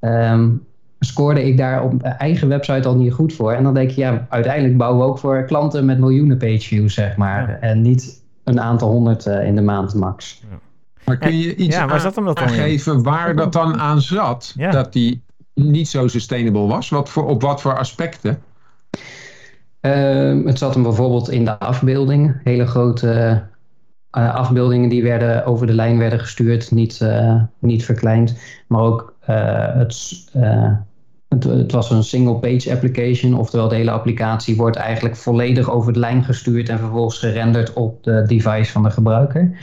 um, scoorde ik daar op mijn eigen website al niet goed voor. En dan denk je, ja, uiteindelijk bouwen we ook voor klanten met miljoenen page views, zeg maar. En niet een aantal honderd uh, in de maand max. Ja. Maar kun je iets ja, waar aan, aangeven waar dat dan aan zat? Dat die niet zo sustainable was? Wat voor, op wat voor aspecten? Uh, het zat hem bijvoorbeeld in de afbeelding. Hele grote uh, afbeeldingen die werden over de lijn werden gestuurd, niet, uh, niet verkleind. Maar ook uh, het, het, het, was een single page application, oftewel de hele applicatie wordt eigenlijk volledig over de lijn gestuurd en vervolgens gerenderd op de device van de gebruiker.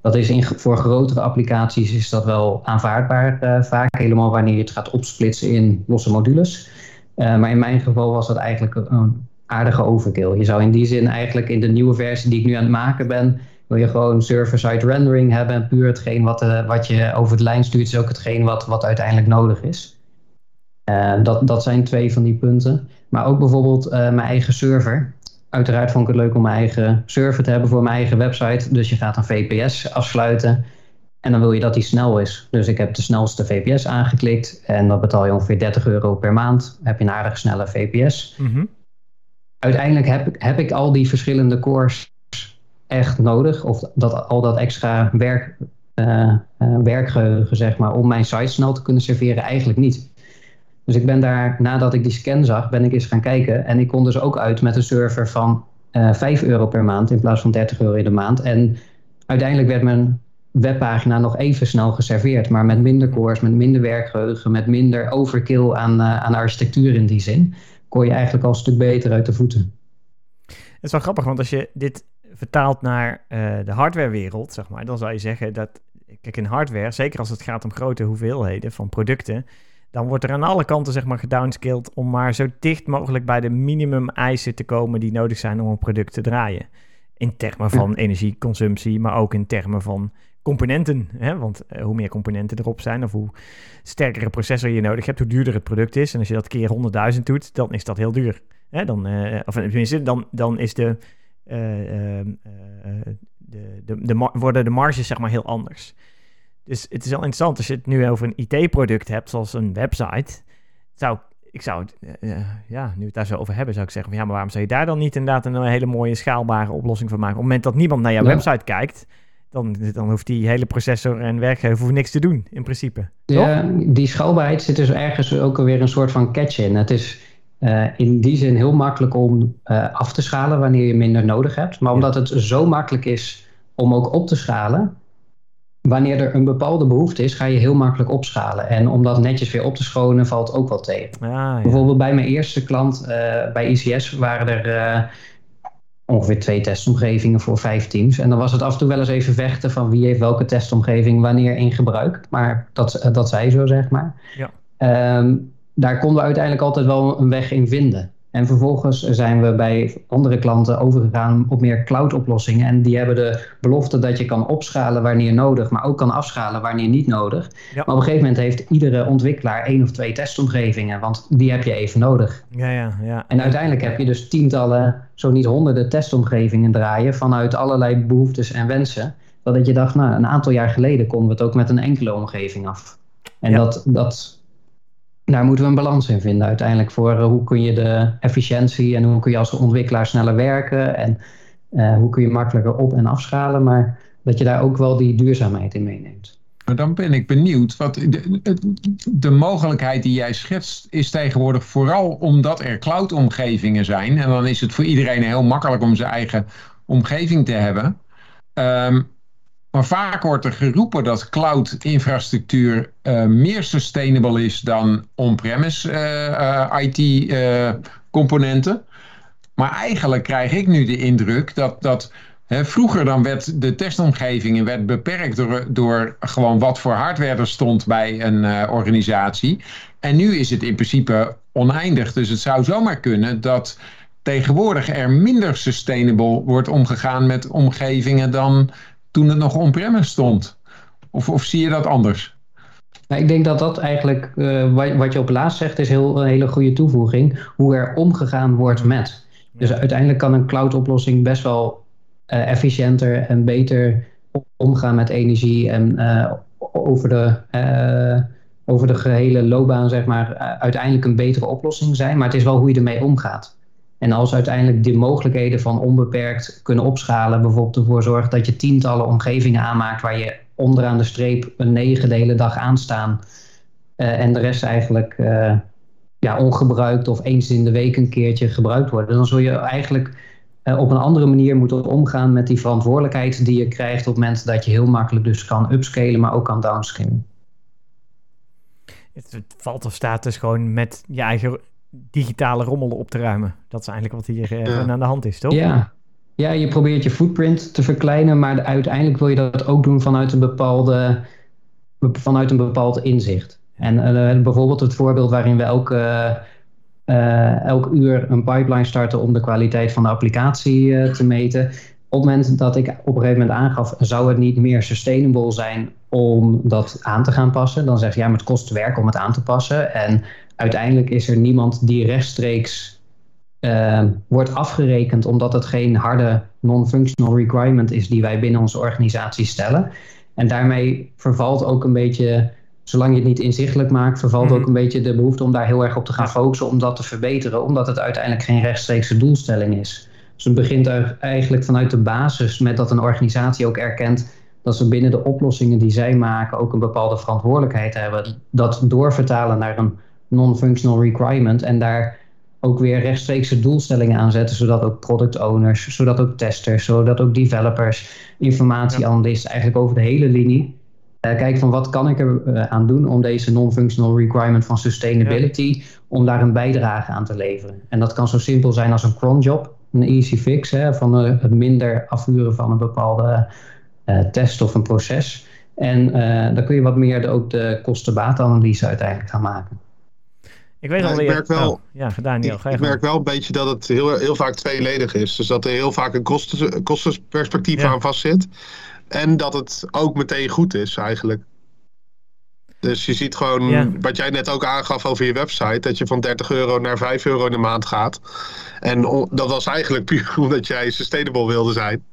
Dat is in, voor grotere applicaties is dat wel aanvaardbaar vaak, helemaal wanneer je het gaat opsplitsen in losse modules. maar in mijn geval was dat eigenlijk een aardige overkill. Je zou in die zin eigenlijk in de nieuwe versie die ik nu aan het maken ben, wil je gewoon server-side rendering hebben en puur hetgeen wat, uh, wat je over de lijn stuurt, is ook hetgeen wat, wat uiteindelijk nodig is. Uh, dat, dat zijn twee van die punten. Maar ook bijvoorbeeld uh, mijn eigen server. Uiteraard vond ik het leuk om mijn eigen server te hebben voor mijn eigen website. Dus je gaat een VPS afsluiten. En dan wil je dat die snel is. Dus ik heb de snelste VPS aangeklikt. En dat betaal je ongeveer 30 euro per maand. heb je een aardig snelle VPS. Mm -hmm. Uiteindelijk heb, heb ik al die verschillende cores echt nodig. Of dat, al dat extra werk werkgeheugen, zeg maar, om mijn site snel te kunnen serveren? Eigenlijk niet. Dus ik ben daar, nadat ik die scan zag, ben ik eens gaan kijken. En ik kon dus ook uit met een server van uh, 5 euro per maand in plaats van 30 euro in de maand. En uiteindelijk werd mijn webpagina nog even snel geserveerd, maar met minder cores, met minder werkgeheugen, met minder overkill aan, uh, aan architectuur in die zin, kon je eigenlijk al een stuk beter uit de voeten. Het is wel grappig, want als je dit vertaalt naar uh, de hardwarewereld, zeg maar, dan zou je zeggen dat, kijk, in hardware, zeker als het gaat om grote hoeveelheden van producten, dan wordt er aan alle kanten zeg maar gedownscaled om maar zo dicht mogelijk bij de minimum eisen te komen die nodig zijn om een product te draaien. In termen van energieconsumptie, maar ook in termen van componenten. Hè? Want uh, hoe meer componenten erop zijn, of hoe sterkere processor je nodig hebt, hoe duurder het product is. En als je dat keer 100.000 doet, dan is dat heel duur. Hè? Dan, uh, of tenminste, dan, dan is de, uh, de, de, de, worden de marges zeg maar heel anders. Dus het is wel interessant als je het nu over een IT-product hebt, zoals een website. Zou, ik zou, uh, ja, nu we het daar zo over hebben, zou ik zeggen: van, ja, maar waarom zou je daar dan niet inderdaad een hele mooie schaalbare oplossing van maken? Op het moment dat niemand naar jouw ja. website kijkt, dan, dan hoeft die hele processor en werkgever niks te doen, in principe. Ja, die schaalbaarheid zit dus ergens ook alweer een soort van catch in. Het is uh, in die zin heel makkelijk om uh, af te schalen wanneer je minder nodig hebt. Maar omdat het zo makkelijk is om ook op te schalen, wanneer er een bepaalde behoefte is, ga je heel makkelijk opschalen. En om dat netjes weer op te schonen, valt ook wel tegen. Ah, ja. Bijvoorbeeld bij mijn eerste klant, uh, bij ICS, waren er uh, ongeveer twee testomgevingen voor vijf teams. En dan was het af en toe wel eens even vechten van wie heeft welke testomgeving wanneer in gebruik. Maar dat, dat zij zo, zeg maar. Ja. Um, daar konden we uiteindelijk altijd wel een weg in vinden. En vervolgens zijn we bij andere klanten overgegaan op meer cloud-oplossingen. En die hebben de belofte dat je kan opschalen wanneer nodig, maar ook kan afschalen wanneer niet nodig. Ja. Maar op een gegeven moment heeft iedere ontwikkelaar één of twee testomgevingen, want die heb je even nodig. Ja, ja, ja. En uiteindelijk heb je dus tientallen, zo niet honderden testomgevingen draaien vanuit allerlei behoeftes en wensen. Dat je dacht, nou, een aantal jaar geleden konden we het ook met een enkele omgeving af. En ja. dat, dat daar moeten we een balans in vinden uiteindelijk voor uh, hoe kun je de efficiëntie en hoe kun je als ontwikkelaar sneller werken en uh, hoe kun je makkelijker op- en afschalen, maar dat je daar ook wel die duurzaamheid in meeneemt. Maar dan ben ik benieuwd, wat de, de, mogelijkheid die jij schetst is tegenwoordig vooral omdat er cloud-omgevingen zijn en dan is het voor iedereen heel makkelijk om zijn eigen omgeving te hebben. Um, maar vaak wordt er geroepen dat cloud-infrastructuur uh, meer sustainable is dan on-premise uh, uh, IT-componenten. maar eigenlijk krijg ik nu de indruk dat, dat vroeger dan werd de testomgeving werd beperkt door, door gewoon wat voor hardware er stond bij een organisatie. En nu is het in principe oneindig. Dus het zou zomaar kunnen dat tegenwoordig er minder sustainable wordt omgegaan met omgevingen dan toen het nog on-premise stond? Of, of zie je dat anders? Nou, ik denk dat dat eigenlijk, uh, wat, wat, je op laatst zegt, is heel, een hele goede toevoeging. Hoe er omgegaan wordt met. Dus uiteindelijk kan een cloud-oplossing best wel uh, efficiënter en beter omgaan met energie en uh, over, de, over de gehele loopbaan, zeg maar, uiteindelijk een betere oplossing zijn. Maar het is wel hoe je ermee omgaat. En als uiteindelijk die mogelijkheden van onbeperkt kunnen opschalen, bijvoorbeeld ervoor zorgt dat je tientallen omgevingen aanmaakt waar je onderaan de streep een negen de hele dag aanstaan uh, en de rest eigenlijk uh, ja, ongebruikt of eens in de week een keertje gebruikt worden, dan zul je eigenlijk uh, op een andere manier moeten omgaan met die verantwoordelijkheid die je krijgt op het moment dat je heel makkelijk dus kan upscalen, maar ook kan downscalen. Het valt of staat dus gewoon met je eigen digitale rommel op te ruimen. Dat is eigenlijk wat hier uh, ja. aan de hand is, toch? Ja. ja, je probeert je footprint te verkleinen, maar uiteindelijk wil je dat ook doen vanuit een, bepaalde, vanuit een bepaald inzicht. En uh, bijvoorbeeld het voorbeeld waarin we elke, uh, elk uur een pipeline starten om de kwaliteit van de applicatie te meten. Op het moment dat ik op een gegeven moment aangaf, zou het niet meer sustainable zijn om dat aan te gaan passen? Dan zeg je ja, maar het kost werk om het aan te passen. En uiteindelijk is er niemand die rechtstreeks uh, wordt afgerekend omdat het geen harde non-functional requirement is die wij binnen onze organisatie stellen. En daarmee vervalt ook een beetje, zolang je het niet inzichtelijk maakt, vervalt ook een beetje de behoefte om daar heel erg op te gaan focussen om dat te verbeteren, omdat het uiteindelijk geen rechtstreekse doelstelling is. Dus het begint er eigenlijk vanuit de basis met dat een organisatie ook erkent dat ze binnen de oplossingen die zij maken ook een bepaalde verantwoordelijkheid hebben. Dat doorvertalen naar een non-functional requirement en daar ook weer rechtstreekse doelstellingen aanzetten, zodat ook product owners, zodat ook testers, zodat ook developers, informatieanalisten, eigenlijk over de hele linie uh, kijken van wat kan ik er uh, aan doen om deze non-functional requirement van sustainability, om daar een bijdrage aan te leveren. En dat kan zo simpel zijn als een cron job, een easy fix, hè, van uh, het minder afvuren van een bepaalde test of een proces. En dan kun je wat meer de, ook de kosten-baatanalyse uiteindelijk gaan maken. Ik weet ja, al ik merk wel, oh, ja, Daniel, ik, ik merk wel een beetje dat het heel, heel vaak tweeledig is. Dus dat er heel vaak een kosten, kostenperspectief ja. aan vastzit. En dat het ook meteen goed is eigenlijk. Dus je ziet gewoon, wat jij net ook aangaf over je website, dat je van 30 euro naar 5 euro in de maand gaat. En dat was eigenlijk puur omdat jij sustainable wilde zijn.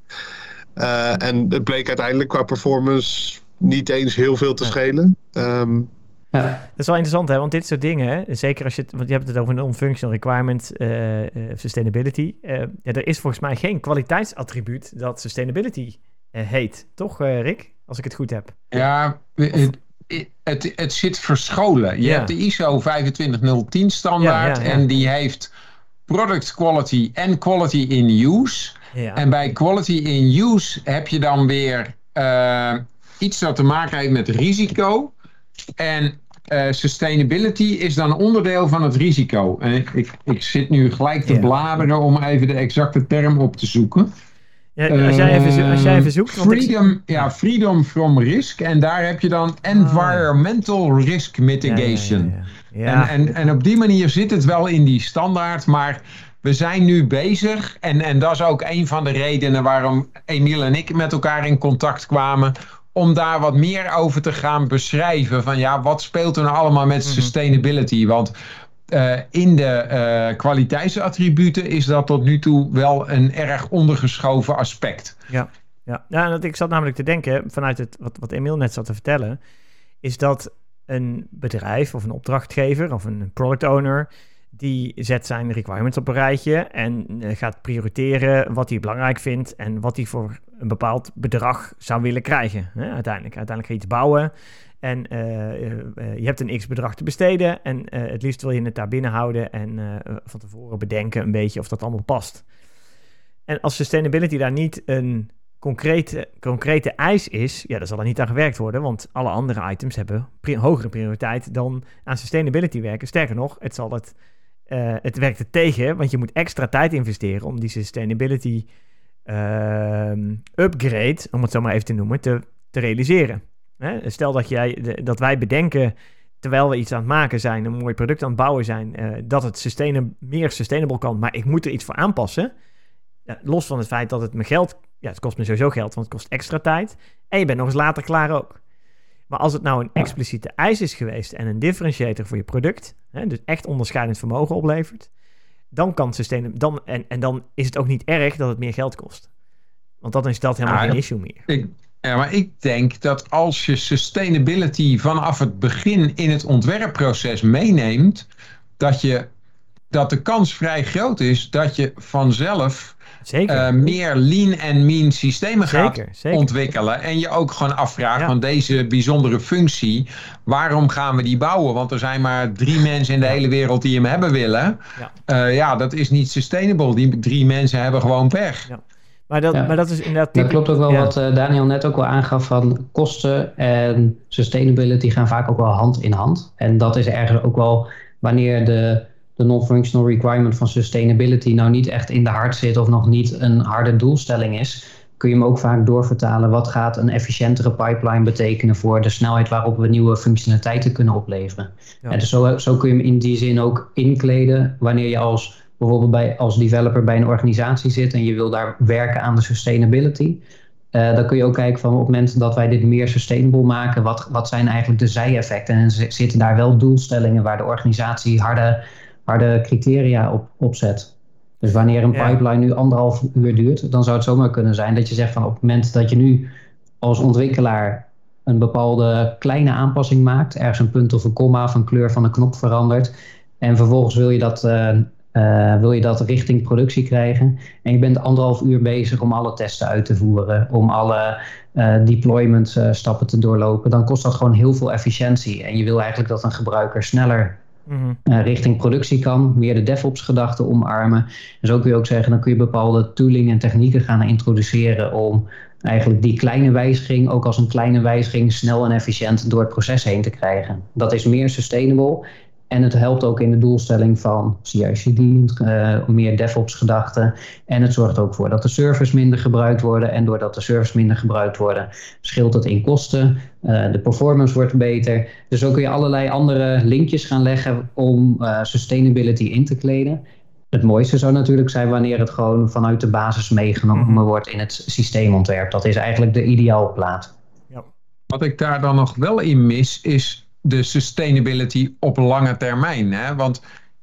Uh, en het bleek uiteindelijk qua performance niet eens heel veel te schelen. Um, ja. Dat is wel interessant, hè? want dit soort dingen, zeker als je het, want je hebt het over een non-functional requirement, uh, uh, sustainability. Uh, ja, er is volgens mij geen kwaliteitsattribuut dat sustainability heet, toch, Rick? Als ik het goed heb. Ja, het, het, het zit verscholen. Je hebt de ISO 25010 standaard en die heeft product quality en quality in use. En bij quality in use heb je dan weer iets dat te maken heeft met risico. En uh, sustainability is dan onderdeel van het risico. En ik, ik, ik zit nu gelijk te bladeren om even de exacte term op te zoeken. Ja, als, jij even, als jij even zoekt. Freedom, ja, freedom from risk. En daar heb je dan environmental risk mitigation. Ja, en, en, en op die manier zit het wel in die standaard. Maar we zijn nu bezig. En, en dat is ook een van de redenen waarom Emiel en ik met elkaar in contact kwamen om daar wat meer over te gaan beschrijven. Van ja, wat speelt er nou allemaal met mhm. sustainability? Want uh, in de uh, kwaliteitsattributen is dat tot nu toe wel een erg ondergeschoven aspect. Ja, ja. ja ik zat namelijk te denken, vanuit het, wat, wat Emiel net zat te vertellen, is dat een bedrijf of een opdrachtgever of een product owner die zet zijn requirements op een rijtje en uh, gaat prioriteren wat hij belangrijk vindt en wat hij voor een bepaald bedrag zou willen krijgen. Hè, uiteindelijk. Uiteindelijk ga je iets bouwen en uh, uh, je hebt een x bedrag te besteden en het liefst wil je het daar binnen houden en van tevoren bedenken een beetje of dat allemaal past. En als sustainability daar niet een concrete, concrete eis is, ja, dan zal er niet aan gewerkt worden, want alle andere items hebben hogere prioriteit dan aan sustainability werken. Sterker nog, het zal het uh, het werkt er tegen, want je moet extra tijd investeren om die sustainability uh, upgrade, om het zo maar even te noemen, te, te realiseren. Hè? Stel dat, jij, dat wij bedenken, terwijl we iets aan het maken zijn, een mooi product aan het bouwen zijn, uh, dat het meer sustainable kan, maar ik moet er iets voor aanpassen. Ja, los van het feit dat het me geld, ja, het kost me sowieso geld, want het kost extra tijd. En je bent nog eens later klaar ook. Maar als het nou een expliciete eis is geweest en een differentiator voor je product, hè, dus echt onderscheidend vermogen oplevert, dan kan het systeem, dan, en, en dan is het ook niet erg dat het meer geld kost. Want dan is dat helemaal geen issue meer. Ik, ja, maar ik denk dat als je sustainability vanaf het begin in het ontwerpproces meeneemt, dat, je, dat de kans vrij groot is dat je vanzelf Zeker. Uh, meer lean en mean systemen gaat ontwikkelen. En je ook gewoon afvraagt van deze bijzondere functie, waarom gaan we die bouwen? Want er zijn maar drie mensen in de hele wereld die hem hebben willen. Ja, uh, ja dat is niet sustainable. Die drie mensen hebben gewoon pech. Ja. Maar dat, maar dat is inderdaad... Dat klopt ook wel wat uh, Daniel net ook wel aangaf van kosten en sustainability gaan vaak ook wel hand in hand. En dat is ergens ook wel wanneer de de non-functional requirement van sustainability nou niet echt in de hart zit of nog niet een harde doelstelling is, kun je hem ook vaak doorvertalen. Wat gaat een efficiëntere pipeline betekenen voor de snelheid waarop we nieuwe functionaliteiten kunnen opleveren? En dus zo, zo kun je hem in die zin ook inkleden wanneer je als bijvoorbeeld bij, als developer bij een organisatie zit en je wil daar werken aan de sustainability. Uh, dan kun je ook kijken van op het moment dat wij dit meer sustainable maken, wat, wat zijn eigenlijk de zijeffecten? En zitten daar wel doelstellingen waar de organisatie harde harde criteria op, opzet. Dus wanneer een pipeline nu anderhalf uur duurt, dan zou het zomaar kunnen zijn dat je zegt van op het moment dat je nu als ontwikkelaar een bepaalde kleine aanpassing maakt, ergens een punt of een komma of een kleur van een knop verandert, en vervolgens wil je dat uh, uh, wil je dat richting productie krijgen. En je bent anderhalf uur bezig om alle testen uit te voeren, om alle uh, deployment stappen te doorlopen. Dan kost dat gewoon heel veel efficiëntie. En je wil eigenlijk dat een gebruiker sneller Mm richting productie kan, meer de DevOps-gedachte omarmen. En zo kun je ook zeggen, dan kun je bepaalde tooling en technieken gaan introduceren om eigenlijk die kleine wijziging ook als een kleine wijziging snel en efficiënt door het proces heen te krijgen. Dat is meer sustainable en het helpt ook in de doelstelling van CI/CD, uh, meer DevOps-gedachten. En het zorgt ook voor dat de servers minder gebruikt worden. En doordat de servers minder gebruikt worden, scheelt het in kosten. Uh, de performance wordt beter. Dus zo kun je allerlei andere linkjes gaan leggen om uh, sustainability in te kleden. Het mooiste zou natuurlijk zijn wanneer het gewoon vanuit de basis meegenomen mhm. wordt in het systeemontwerp. Dat is eigenlijk de ideaalplaat. Ja. Wat ik daar dan nog wel in mis, is de sustainability op lange termijn. Hè? Want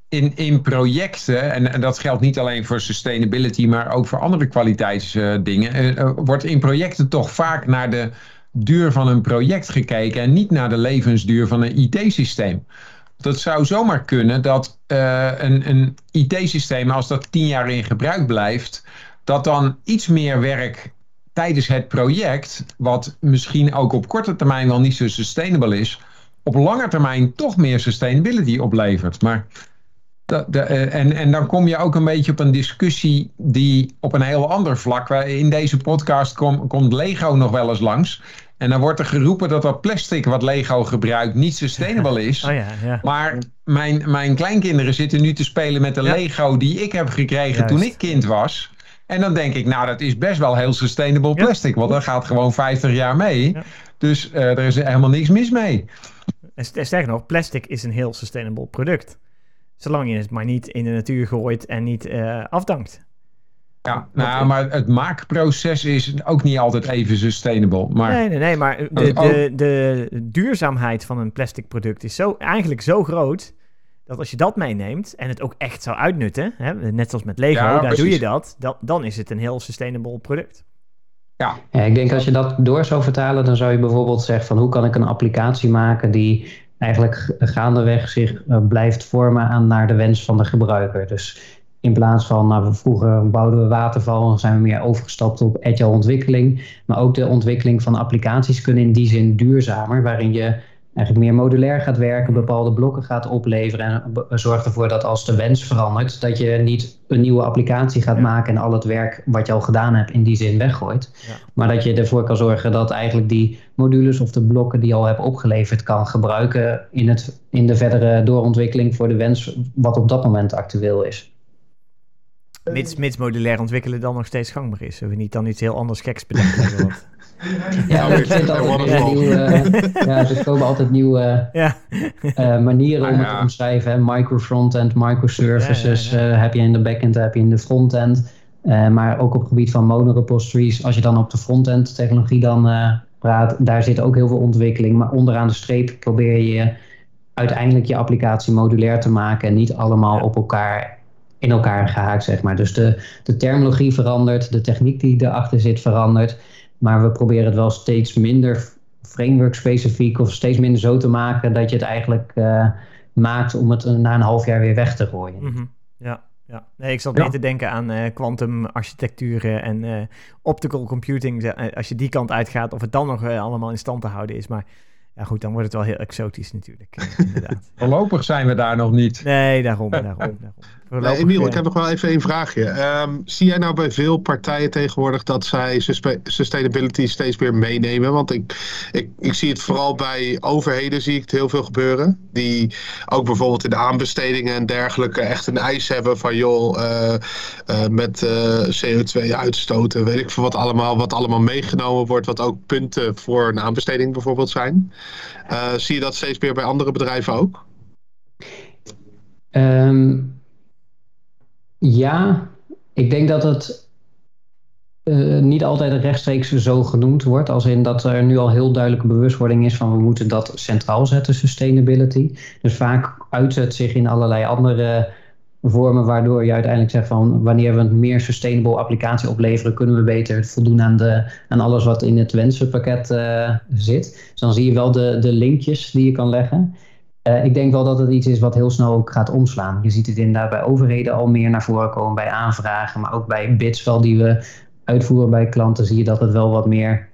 in, in projecten, en, dat geldt niet alleen voor sustainability, maar ook voor andere kwaliteitsdingen, uh, uh, wordt in projecten toch vaak naar de duur van een project gekeken en niet naar de levensduur van een IT-systeem. Dat zou zomaar kunnen dat uh, een, een IT-systeem, als dat tien jaar in gebruik blijft, dat dan iets meer werk tijdens het project, wat misschien ook op korte termijn wel niet zo sustainable is, op lange termijn toch meer sustainability oplevert. Maar de, de, eh, en, en dan kom je ook een beetje op een discussie die op een heel ander vlak. In deze podcast kom, komt Lego nog wel eens langs. En dan wordt er geroepen dat dat plastic wat Lego gebruikt niet sustainable is. Oh ja, ja. Maar mijn, mijn kleinkinderen zitten nu te spelen met de Lego die ik heb gekregen toen ik kind was. En dan denk ik, nou dat is best wel heel sustainable plastic. Want dat gaat gewoon 50 jaar mee. Dus uh, er is helemaal niks mis mee. En sterker nog, plastic is een heel sustainable product. Zolang je het maar niet in de natuur gooit en niet uh, afdankt. Ja, nou, maar het maakproces is ook niet altijd even sustainable. Maar... Nee, nee, nee, maar de, de, de duurzaamheid van een plastic product is zo, eigenlijk zo groot... dat als je dat meeneemt en het ook echt zou uitnutten... Hè, net zoals met Lego, daar doe je dat, dat... dan is het een heel sustainable product. Ja. ja, ik denk als je dat door zou vertalen, dan zou je bijvoorbeeld zeggen van hoe kan ik een applicatie maken die eigenlijk gaandeweg zich uh, blijft vormen aan naar de wens van de gebruiker. Dus in plaats van, nou, vroeger bouwden we waterval, zijn we meer overgestapt op agile ontwikkeling. Maar ook de ontwikkeling van applicaties kunnen in die zin duurzamer, waarin je eigenlijk meer modulair gaat werken, bepaalde blokken gaat opleveren en zorgt ervoor dat als de wens verandert, dat je niet een nieuwe applicatie gaat maken en al het werk wat je al gedaan hebt in die zin weggooit. Ja. Maar dat je ervoor kan zorgen dat eigenlijk die modules of de blokken die je al hebt opgeleverd kan gebruiken in, het, in de verdere doorontwikkeling voor de wens wat op dat moment actueel is. Mits, mits modulair ontwikkelen dan nog steeds gangbaar is. We niet dan iets heel anders geks bedenken. Ja, ik vind altijd nieuwe, ja, er komen altijd nieuwe ja. uh, manieren om het te omschrijven. Micro frontend, microservices uh, heb je in de backend, heb je in de frontend. Uh, maar ook op het gebied van monorepositories, als je dan op de frontend technologie dan praat, daar zit ook heel veel ontwikkeling. Maar onderaan de streep probeer je uiteindelijk je applicatie modulair te maken en niet allemaal op elkaar in elkaar gehaakt, zeg maar. Dus de, de terminologie verandert, de techniek die erachter zit verandert. Maar we proberen het wel steeds minder framework specifiek of steeds minder zo te maken dat je het eigenlijk uh, maakt om het na een half jaar weer weg te gooien. Mm -hmm. Ja, ja. Nee, ik zat ja. meer te denken aan uh, quantum architecturen en uh, optical computing. Als je die kant uitgaat, of het dan nog allemaal in stand te houden is. Maar ja, goed, dan wordt het wel heel exotisch natuurlijk. inderdaad. Voorlopig zijn we daar nog niet. Nee, daarom. daarom, daarom. Nee, Emiel, ik heb nog wel even een vraagje. Um, zie jij nou bij veel partijen tegenwoordig dat zij sustainability steeds meer meenemen? Want ik, ik, ik zie het vooral bij overheden zie ik het heel veel gebeuren. Die ook bijvoorbeeld in de aanbestedingen en dergelijke echt een eis hebben van joh, uh, uh, met uh, CO2 uitstoten, weet ik veel wat allemaal, wat allemaal meegenomen wordt, wat ook punten voor een aanbesteding bijvoorbeeld zijn. zie je dat steeds meer bij andere bedrijven ook? Um ja, ik denk dat het uh, niet altijd rechtstreeks zo genoemd wordt. Als in dat er nu al heel duidelijke bewustwording is van we moeten dat centraal zetten, sustainability. Dus vaak uit het zich in allerlei andere vormen, waardoor je uiteindelijk zegt van wanneer we een meer sustainable applicatie opleveren, kunnen we beter voldoen aan, de, aan alles wat in het wensenpakket uh, zit. Dus dan zie je wel de, de linkjes die je kan leggen. Ik denk wel dat het iets is wat heel snel ook gaat omslaan. Je ziet het inderdaad bij overheden al meer naar voren komen, bij aanvragen, maar ook bij bids wel die we uitvoeren bij klanten, zie je dat het wel wat meer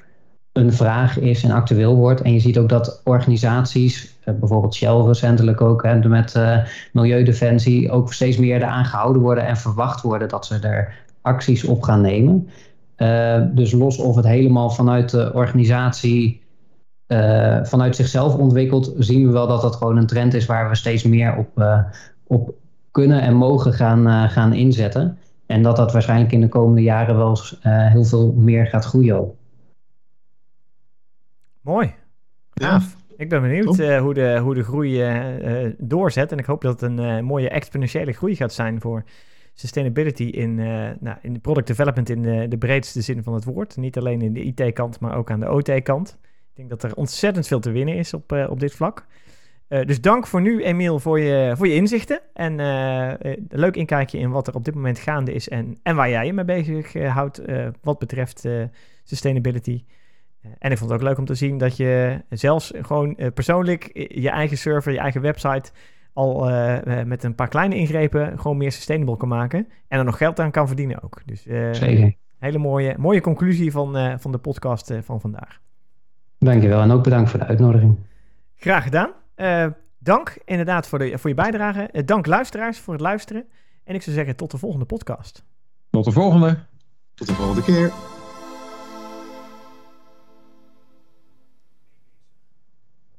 een vraag is en actueel wordt. En je ziet ook dat organisaties, eh, bijvoorbeeld Shell recentelijk ook hè, met uh, Milieudefensie, ook steeds meer eraan gehouden worden en verwacht worden dat ze er acties op gaan nemen. Dus los of het helemaal vanuit de organisatie, uh, vanuit zichzelf ontwikkelt, zien we wel dat dat gewoon een trend is waar we steeds meer op, op kunnen en mogen gaan, gaan inzetten. En dat dat waarschijnlijk in de komende jaren wel heel veel meer gaat groeien ook. Mooi. Gaaf. Ik ben benieuwd uh, hoe, de, hoe de groei uh, doorzet. En ik hoop dat het een mooie exponentiële groei gaat zijn voor sustainability in, nou, in product development in de, de breedste zin van het woord. Niet alleen in de IT-kant, maar ook aan de OT-kant. Ik denk dat er ontzettend veel te winnen is op, op dit vlak. dus dank voor nu, Emiel, voor je, voor je inzichten. En een leuk inkijkje in wat er op dit moment gaande is en, en waar jij je mee bezig houdt wat betreft sustainability. En ik vond het ook leuk om te zien dat je zelfs gewoon eh, persoonlijk je eigen server, je eigen website al uh, met een paar kleine ingrepen gewoon meer sustainable kan maken. En er nog geld aan kan verdienen ook. Dus uh, Zeker. hele mooie, mooie conclusie van, van de podcast van vandaag. Dankjewel en ook bedankt voor de uitnodiging. Graag gedaan. dank inderdaad voor, de, voor je bijdrage. dank luisteraars voor het luisteren. En ik zou zeggen tot de volgende podcast. Tot de volgende. Tot de volgende keer.